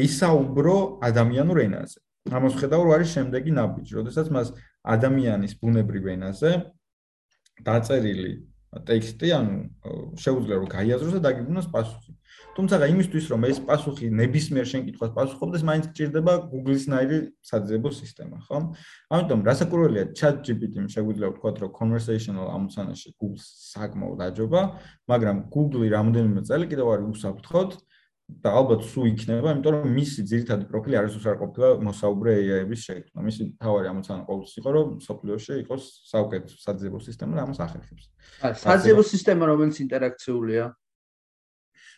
ისაუბრო ადამიანურ ენაზე. ამას ხედავ, რომ არის შემდეგი ნაბიჯი, როდესაც მას ადამიანის ბუნებრივ ენაზე დაწერილი ტექსტი, ანუ შეუძლია რომ გაიაზროს და დაგიბრუნოს პასუხი. თუმცა იმისთვის რომ ეს პასუხი ნებისმიერ შენკითხვას პასუხობდეს, მაინც გჭირდება Google-ისნაირი საძიებო სისტემა, ხო? ამიტომ რასაკვირველია ChatGPT-მ შეგვიძლია ვთქვათ, რომ conversational ამოცანაში Google-ს საკმაოდ აჯობა, მაგრამ Google-ი რამოდენიმე წელი კიდევ არის უსაფრთხოდ და ალბათ სულ იქნება, იმიტომ რომ მისი ძირითადი პროფილი არის უსარ ყოფილა მოსაუბრე AI-ების შექმნა. მისი თავარი ამოცანა ყოველთვის იყო, რომ სოფლიოში იყოს საუკეთესო საძიებო სისტემა და ამას ახერხებს. საძიებო სისტემა რომელიც ინტერაქციულია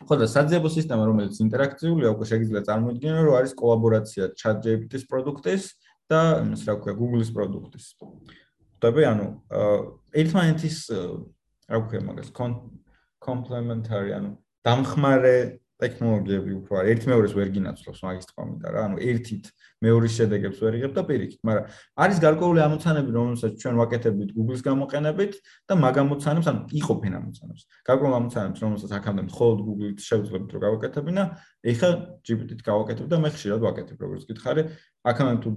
ხო და საძიებო სისტემა რომელიც ინტერაქციული აქვს შეიძლება წარმოიდგინო რომ არის კოლაბორაცია ChatGPT-ის პროდუქტის და იმის რა ქვია Google-ის პროდუქტის. ხტები ანუ ერთმანეთის რა ქვია მაგას complementary ანუ დამხმარე ტექნოლოგიები უფრო არის ერთ მეორეს ვერ გინაცვლობს მაგის თქმით და რა ანუ ერთით მეორის შედეგებს ვერ იღებ და პირიქით მაგრამ არის გარკვეული ამოცანები რომელსაც ჩვენ ვაკეთებთ Google-ის გამოყენებით და მაგ ამოცანებს ანუ იყოფენ ამოცანებს. გარკვეული ამოცანებს რომელსაც აქამდე მხოლოდ Google-ით შევძლებთ რომ გავაკეთებინა ეხლა GPT-ით გავაკეთებ და მე ხშირად ვაკეთებ როგორც გითხარი. აქამდე თუ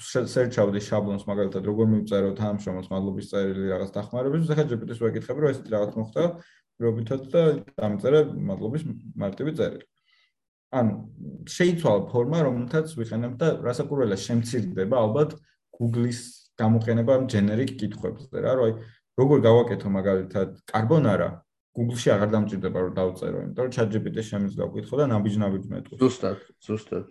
search-ავდი შაბლონს მაგალითად როგორ მივწერო თანამშრომელს მადლობის წერილი რაღაც დახმარებისთვის ეხლა GPT-ს ვაკითხები რომ ესეთი რაღაც მოხდა რობითად და დამწერე მადლობის მარტივი წერილი. ანუ შეიცვალა ფორმა, რომელთაც ვიყენებ და რასაკურველია შემცირდება ალბათ Google-ის გამოყენება generic კითხვებზე რა, რომ აი როგორ გავაკეთო მაგალითად carbonara Google-ში აღარ დამჭირდება რომ დავწერო, იმიტომ რომ ChatGPT-ს შემიძლია ვკითხო და ნაბიჯ-ნაბიჯ მეტყვი. ზუსტად, ზუსტად.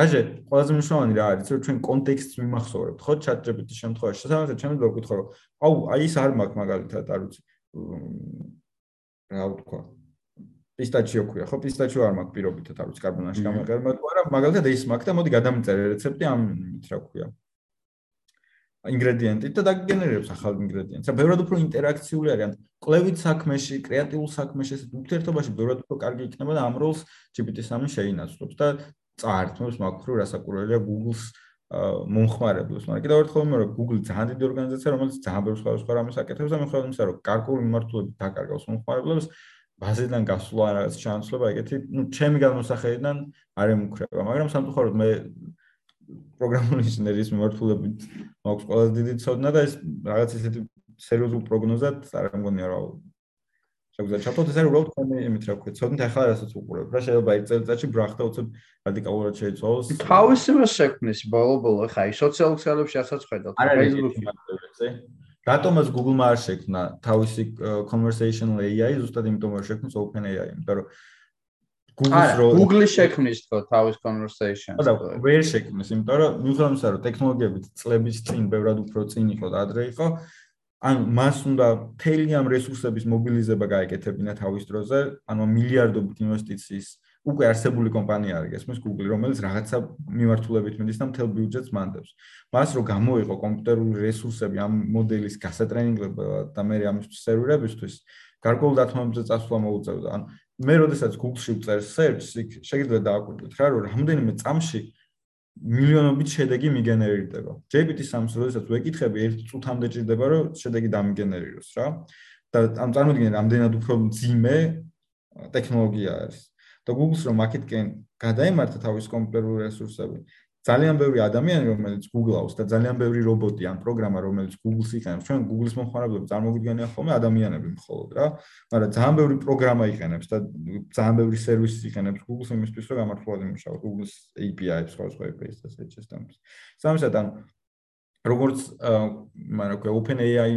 დაჟე, ყველაზე მნიშვნელოვანი რა არის, რომ ჩვენ კონტექსტს მიმახსოვრებთ, ხო, ChatGPT-ის შემთხვევაში. შესაბამისად, შემიძლია ვკითხო, რომ აუ, აი ეს არ მაქვს მაგალითად, არ ვიცი. რა ვთქვა პისტაჩიო ქვია ხო პისტაჩიო არ მაქვს პირობითად არ ვიცი კარბონაში გამეყერება თუ არა მაგალითად ის მაქვს და მოდი გადამწერე რეცეპტი ამ რა ქვია ინგრედიენტი და დაგენერირებს ახალ ინგრედიენტს. და ბევრად უფრო ინტერაქციული არის. ან კლევით საქმეში, კრეატიულ საქმეში, ეს ურთიერთობაში ბევრად უფრო კარგი იქნება და ამ როლს GPT-3 შეინაცვლობს და წაართმევს მაგხრო რასაკურველია Google-ს მომხმარებლებს. მაგრამ კიდევ ერთხელ მე რომ Google ძალიან დიდი ორგანიზაცია, რომელიც ძალიან ბევრ სხვადასხვა რამეს აკეთებს და მე ხედავ იმისა, რომ გარკვეული მიმართულებით დაკარგავს მომხმარებლებს, ბაზიდან გასვლა რაღაც ჩანაცვლება ეგეთი, ну, ჩემი განმოსახედიდან არ ემუქრება, მაგრამ სამწუხაროდ მე პროგრამული ინჟინერიის მიმართულებით მაქვს ყველაზე დიდი ცოდნა და ეს რაღაც ისეთი სერიოზულ პროგნოზად არ მგონია რა შეგვიძლია ჩავთვალოთ ეს არის უბრალოდ თქვენი იმით რა ვქეთ ცოდნით ახლა რასაც უყურებ რა შეიძლება ერთ წელიწადში ბრახტა უცებ რადიკალურად შეიცვალოს თავისი მას შექმნის ბოლო-ბოლო ხა ის სოციალურ ქსელებში ასაც ხედავთ Facebook-ი რატომაც Google-მა არ შექმნა თავისი conversational AI ზუსტად იმიტომ რომ შექმნეს OpenAI იმიტომ რომ Google-ს რო Google-ი შექმნის თქო თავის conversation-ს და ვერ შექმნეს იმიტომ რომ მიუხედავად იმისა რომ ტექნოლოგიები წლების წინ ბევრად უფრო წინ იყო და ადრე იყო ან მას უნდა მთელი ამ რესურსების მობილიზება გაეკეთებინა თავის დროზე, ანუ მილიარდობით ინვესტიციის უკვე არსებული კომპანია არის ეს მის Google, რომელიც რაღაცა მიმართულებით მიდის და მთელ ბიუჯეტს მანდებს. მას რო გამოიყო კომპიუტერული რესურსები ამ მოდელის გასატრენინგებლად და მე ამისთვის სერვირებისთვის, გარკვეულ დათმობებზე წასვლა მოუწევდა. ან მე როდესაც Google-ში ვწერ search-ს, შეიძლება დააკვირდეთ რა, რომ რამდენიმე წამში მილიონობით შედეგი მიგენერირდება. GPT-3-ს როდესაც ვეკითხები, ერთ წუთამდე ჭირდება, რომ შედეგი დამიგენერიროს რა. და ამ წარმოიდგინე, რამდენად უფრო ძიმე ტექნოლოგია არის. და Google-ს რომ აქეთკენ გადაემართა თავის კომპიუტერული რესურსები, ძალიან ბევრი ადამიანი რომელიც Google-ავს და ძალიან ბევრი რობოტი ან პროგრამა რომელიც Google-ს იყენებს, ჩვენ Google-ის მომხმარებლები წარმოგიდგენია ხოლმე ადამიანები მხოლოდ რა, მაგრამ ძალიან ბევრი პროგრამა იყენებს და ძალიან ბევრი სერვისი იყენებს Google-ს იმისთვის, რომ გამართულად იმუშაოს Google-ის API-ს, სხვა სხვა API-ს და სისტემებს. სამისად ან როგორც მაგრამ უკვე OpenAI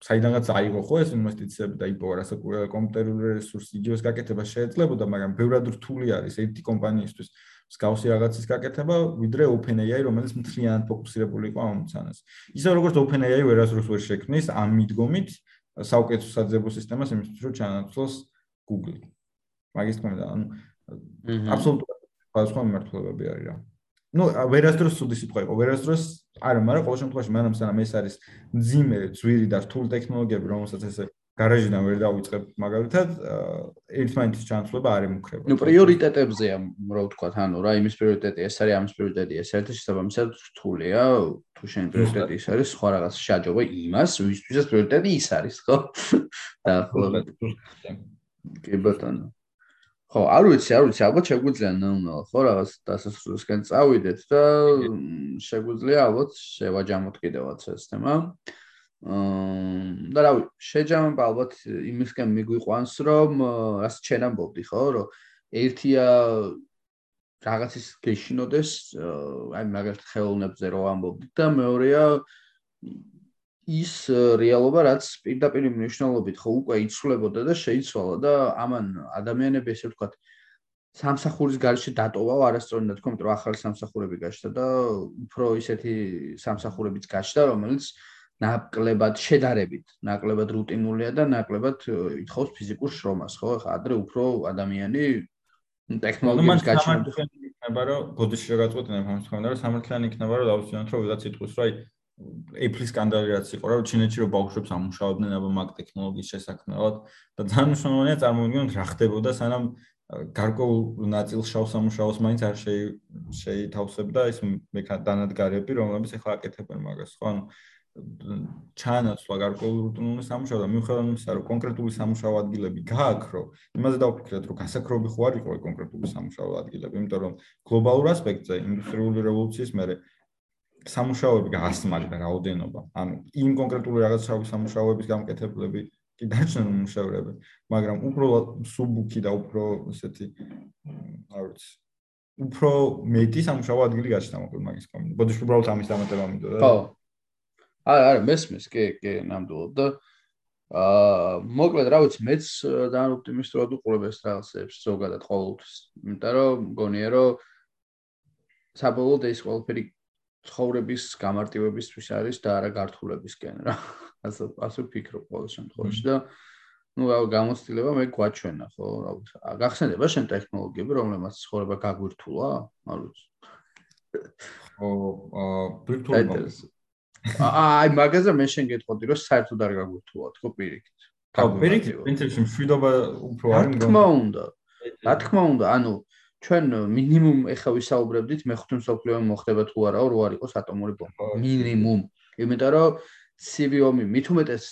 საიდანაც აიღო ხო ეს ინვესტიციები და იპოვა რასაკურველი კომპიუტერული რესურსი იგივეს გაკეთება შეეძლებოდა, მაგრამ ბევრად რთული არის ერთი კომპანიისთვის მსგავსი რაღაცის გაკეთება, ვიდრე OpenAI, რომელიც მთლიანად ფოკუსირებული იყო ამ მცანას. ისე როგორც OpenAI ვერასდროს ვერ შექმნის ამ მიდგომით საუკეთესო საძებო სისტემას იმისთვის, რომ ჩაანაცვლოს Google. მაგის თქმა ანუ აბსოლუტურად სხვა მიმართულებები არის რა. ну ვერასდროს სუდი სიტყვა იყო ვერასდროს არა მაგრამ ყოველ შემთხვევაში მანამ სანამ ეს არის ძიმე ძვირი და რთული ტექნოლოგიები რომელსაც ესე გარაჟიდან ვერ დავიწყებ მაგალითად ერთმანეთის ჩანაცვლება არ ემუქრება. ნუ პრიორიტეტებზეა რა ვთქვა, ანუ რა იმის პრიორიტეტი ეს არის, ამის პრიორიტეტი ეს ერთი შესაბამისად რთულია, თუ შენ პრიორიტეტი ის არის, სხვა რაღაც შეაჯობა იმას, ვისთვისაც პრიორიტეტი ის არის, ხო? დაახლოებით. კი ბატონო. ხო, არ ვიცი, არ ვიცი, ალბათ შეგვიძლია ნელ-ნელა, ხო, რაღაც დასასრულისკენ წავიდეთ და შეგვიძლია ალბათ შევაჯამოთ კიდევაც ეს თემა. და რავი, შეჯამება ალბათ იმისკენ მიგვიყვანს, რომ რას ჩვენ ამბობდი, ხო, რომ ერთია რაღაცის გეშინოდეს, აი მაგალითად ხელოვნებზე რო ამბობდი და მეორეა ის რეალობა, რაც პირდაპირ მნიშვნელობით ხო უკვე იცვლებოდა და შეიცვალა და ამან ადამიანები ესე ვთქვათ სამსახურის გარშე დატოვა, არასწორად თქვა, რომ ახალი სამსახურები გაჩნდა და უფრო ისეთი სამსახურებიც გაჩნდა, რომელიც ნაკლებად შედარებით, ნაკლებად რუტინულია და ნაკლებად ითხოვს ფიზიკურ შრომას, ხო? ხა ადრე უფრო ადამიანი ტექნოლოგიების გაჩენა იქნება რომ ბოდიში რა გაწყვეტინა ამას თქვენ და სამართლიანი იქნება რომ დავუცინოთ რომ ვიღაც იტყვის რომ აი Apple-ის სკანდალი რაც იყო რომ ჩინეთში რომ ბავშვებს ამუშავებდნენ აბა მაგ ტექნოლოგიის შესაქმნელად და ძალიან მნიშვნელოვანია წარმოვიდგინოთ რა ხდებოდა სანამ გარკვეულ ნაწილს შავს ამუშავოს მაინც არ შეითავსებდა ის დანადგარები რომლებიც ახლა აკეთებენ მაგას ხო ანუ ჩანაცვლა გარკვეულ რუტინული სამუშაო და მიუხედავად იმისა რომ კონკრეტული სამუშაო ადგილები გააქრო იმაზე დავფიქრეთ რომ გასაქრობი ხო არ იყო კონკრეტული სამუშაო ადგილები იმიტომ რომ გლობალურ ასპექტზე ინდუსტრიული რევოლუციის მერე სამუშაოები გაასმაგდა რაოდენობა ანუ იმ კონკრეტული რაღაცაობის სამუშაოების გამკეთებლები კი დაჩნენ მუშავრები, მაგრამ უფრო სუბუქი და უფრო ესეთი არ ვიცი უფრო მეტი სამუშაო ადგილი გაჩნდა მოკლედ მაგის კომენტ. ბოდიში უბრალოდ ამის დამატება მინდოდა. ხო. არა, არა, მესმის, კი, კი, ნამდვილად და აა მოკლედ რა ვიცი, მეც ძალიან ოპტიმისტურად უყურებ ეს რაღაცებს ზოგადად ყოველთვის. იმიტომ რომ მგონია რომ საბოლოოდ ეს ყველაფერი ცხოვრების გამარტივებისთვის არის და არა გართულებისკენ რა. (laughs) ასე ასე ვფიქრობ ყოველ შემთხვევაში და ну რა გამოცდილება მე გვაჩვენა ხო რა ვიცი გახსენდება შენ ტექნოლოგიები რომლებმაც ცხოვრება გაგვირთულა არ ვიცი ო აა ვირტუალურ აი მაგაზე მე შენ გეტყოდი რომ საერთოდ არ გაგვირთულა თქო პირიქით? ხო პირიქით პრინციპში მშვიდობა უფრო არ მგონია რა თქმა უნდა რა თქმა უნდა ანუ ჩვენ მინიმუმ ეხა ვისაუბრებდით მეხუთე მსოფლიო ომი მოხდება თუ არაო რო არ იყოს ატომური ბომბა მინიმუმ. იმიტომ რომ CVOM-ი მით უმეტეს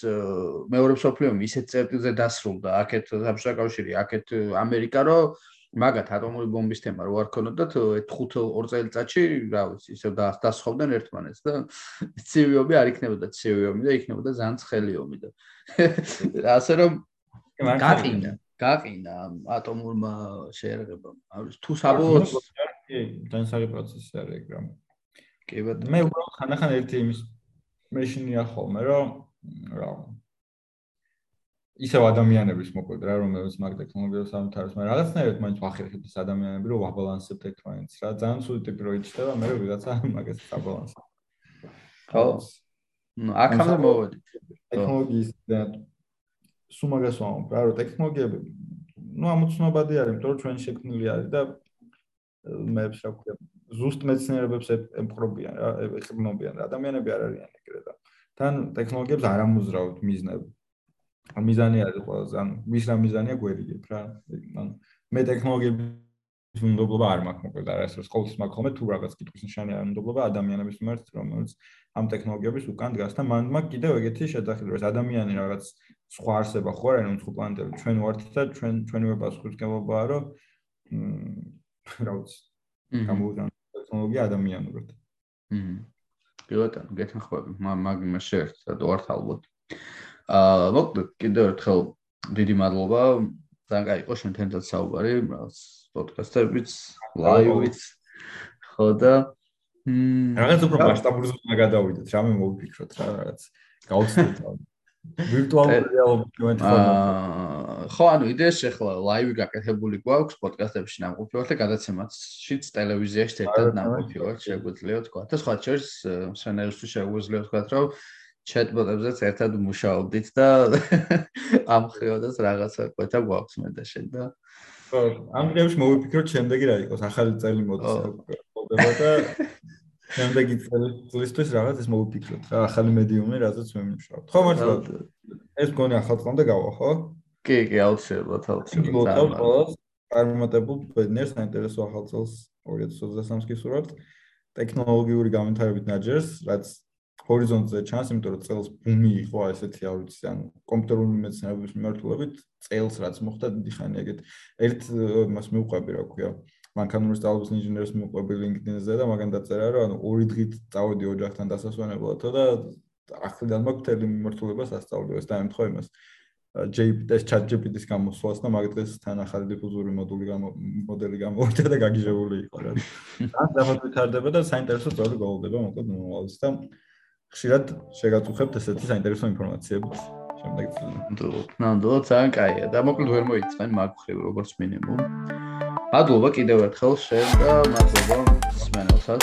მეორე მსოფლიო ომი ისეთ წერტილზე დასრულდა აქეთ საბჭოთა კავშირი აქეთ ამერიკა რომ მაგათ ატომური ბომბის თემა რო არ ქონოდათ 5 ორ წელიწადში რა ვიცი ისევ დასხოვდნენ ერთმანეთს და (laughs) CVOM-ი არ იქნებოდა CVOM-ი და იქნებოდა ძალიან ცხელი ომი და (laughs) ასე რომ გაყინა გაყინა ატომურმა შეერღებამ არის თუ საბოლოოდ კი განსაკუთრებული პროცესი არის ეგ რა. კი ბატონო. მე უბრალოდ ხანდახან ერთი იმის მეშინია ხოლმე რომ რა ისევ ადამიანების მოკლედ რა რომელიც მაგ ტექნოლოგიას ამთავრებს მაგრამ რაღაცნაირად მაინც ვახერხებთ ეს ადამიანები რომ ვაბალანსებთ ერთმანეთს რა. ძალიან სულ ტიპი რო იჩნდება მე ვიღაცა (laughs) მაგას საბალანსო ხო? ნუ აქამდე მოვედი. ტექნოლოგიის და სულ მაგას ვამბობ რა რომ ტექნოლოგიები ნუ ამოცნობადი არის იმიტომ რომ ჩვენი შექმნილი არის და მე რა ვქია ზუსტ მეცნიერებებს ემყრობიან რა ეხმობიან რა. ადამიანები არ არიან ეგრე და თან ტექნოლოგიებს არ ამოძრავთ მიზნები მიზანი არის ყველაზე ან ვის რა მიზანია გვერიგებ რა ან მე ტექნოლოგიების უნდობლობა არ მაქვს მოკლედ არა ეს ყოველთვის მაქვს ხოლმე თუ რაღაც კითხვის ნიშანი არ უნდობლობა ადამიანების მიმართ რომელიც ამ ტექნოლოგიების უკან დგას და მან მაქვს კიდევ ეგეთი შეხედულება ეს ადამიანი რაღაც სხვა არსება ხო არა ნუ სხვა პლანეტები ჩვენ ვართ და ჩვენ ჩვენივე პასუხისმგებლობაა რომ რა ვიცი გამოვიდა ტექნოლოგია ადამიანურად. ჰმ. კი ბატონო, გეთანხმები, მაგ იმას შეერთდა და ვართ ალბათ. აა, მოკლედ კიდევ ერთხელ დიდი მადლობა. ძალიან კაი იყო შენ თენთან საუბარი, რაღაც პოდკასტებიც, ლაივიც. ხო და ჰმ. რაღაც უფრო მასშტაბური ზონა გადავიდეთ, რამე მოვიფიქროთ რა, რაღაც. გაუცდეთ. ვირტუალური რეალობი მომენტი ხო ანუ იდეაში ახლა ლაივი გაკეთებული გვაქვს პოდკასტებში ნამყოფიერ და გადაცემაშიც ტელევიზიაში ერთად ნამყოფიერ შეგვიძლია თქვა და სხვა შორის სცენარისტი შეგვიძლია თქვა რომ ჩატბოტებზეც ერთად მუშაობდით და ამ ხრევადაც რაღაცა ყვეთა გვაქვს მე და შენ და ხო ამ დღეებში მოვიფიქროთ შემდეგი რა იყოს ახალი წელი მოდის და შემდეგი წლისთვის რაღაც ეს მოვიფიქროთ რა ახალი მედიუმი რაზეც მე მიმშავ ხო მართლა ეს გონი ახალ წლამდე გავა ხო? კი კი აუცილებლად აუცილებლად წარმატებულ ბედნიერს საინტერესო ახალ წელს 2023-ს გისურვებთ ტექნოლოგიური განვითარებით ნაჯერს რაც ჰორიზონტზე ჩანს იმიტომ რომ წელს ბუმი იყო ესეთი არ ვიცი ან კომპიუტერული მეცნიერების მიმართულებით წელს რაც მოხდა დიდი ხანი ეგეთ. ერთ მას მიუყვები რა ქვია მანქანური სწავლების ინჟინერს მიყვები LinkedIn-ზე და მაგან დაწერა რომ ანუ ორი დღით წავედი ოჯახთან დასასვენებლად და ახლიდან მაქვს თელი მიმართულება სასწავლებლო ეს დაემთხვა იმას. JPT-ს ChatGPT-ს გამოსვლას და მაგ დღეს თან ახალი დიფუზური მოდული მოდელი გამოვიდა და გაგიჟებული იყო რა. (laughs) ან დაბათ ვითარდება და საინტერესო სწორი გოლდება მოკლედ მომავალს და ხშირად შეგაწუხებთ ესეთი საინტერესო ინფორმაციებით. შემდეგ წლიდან. ნამდვილად ძალიან კაია და მოკლედ ვერ მოიწმენ მაგხრივ როგორც მინიმუმ. მადლობა კიდევ ერთხელ შენ და მადლობა მსმენელსაც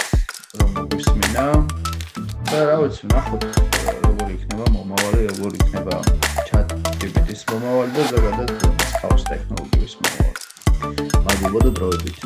რომ მოგისმინა. და რა ვიცი, ნახოთ როგორი იქნება მომავალი, როგორი იქნება chat GPT-ის მომავალი და ზოგადად house technology-ის მომავალი. მადლობა და დროებით.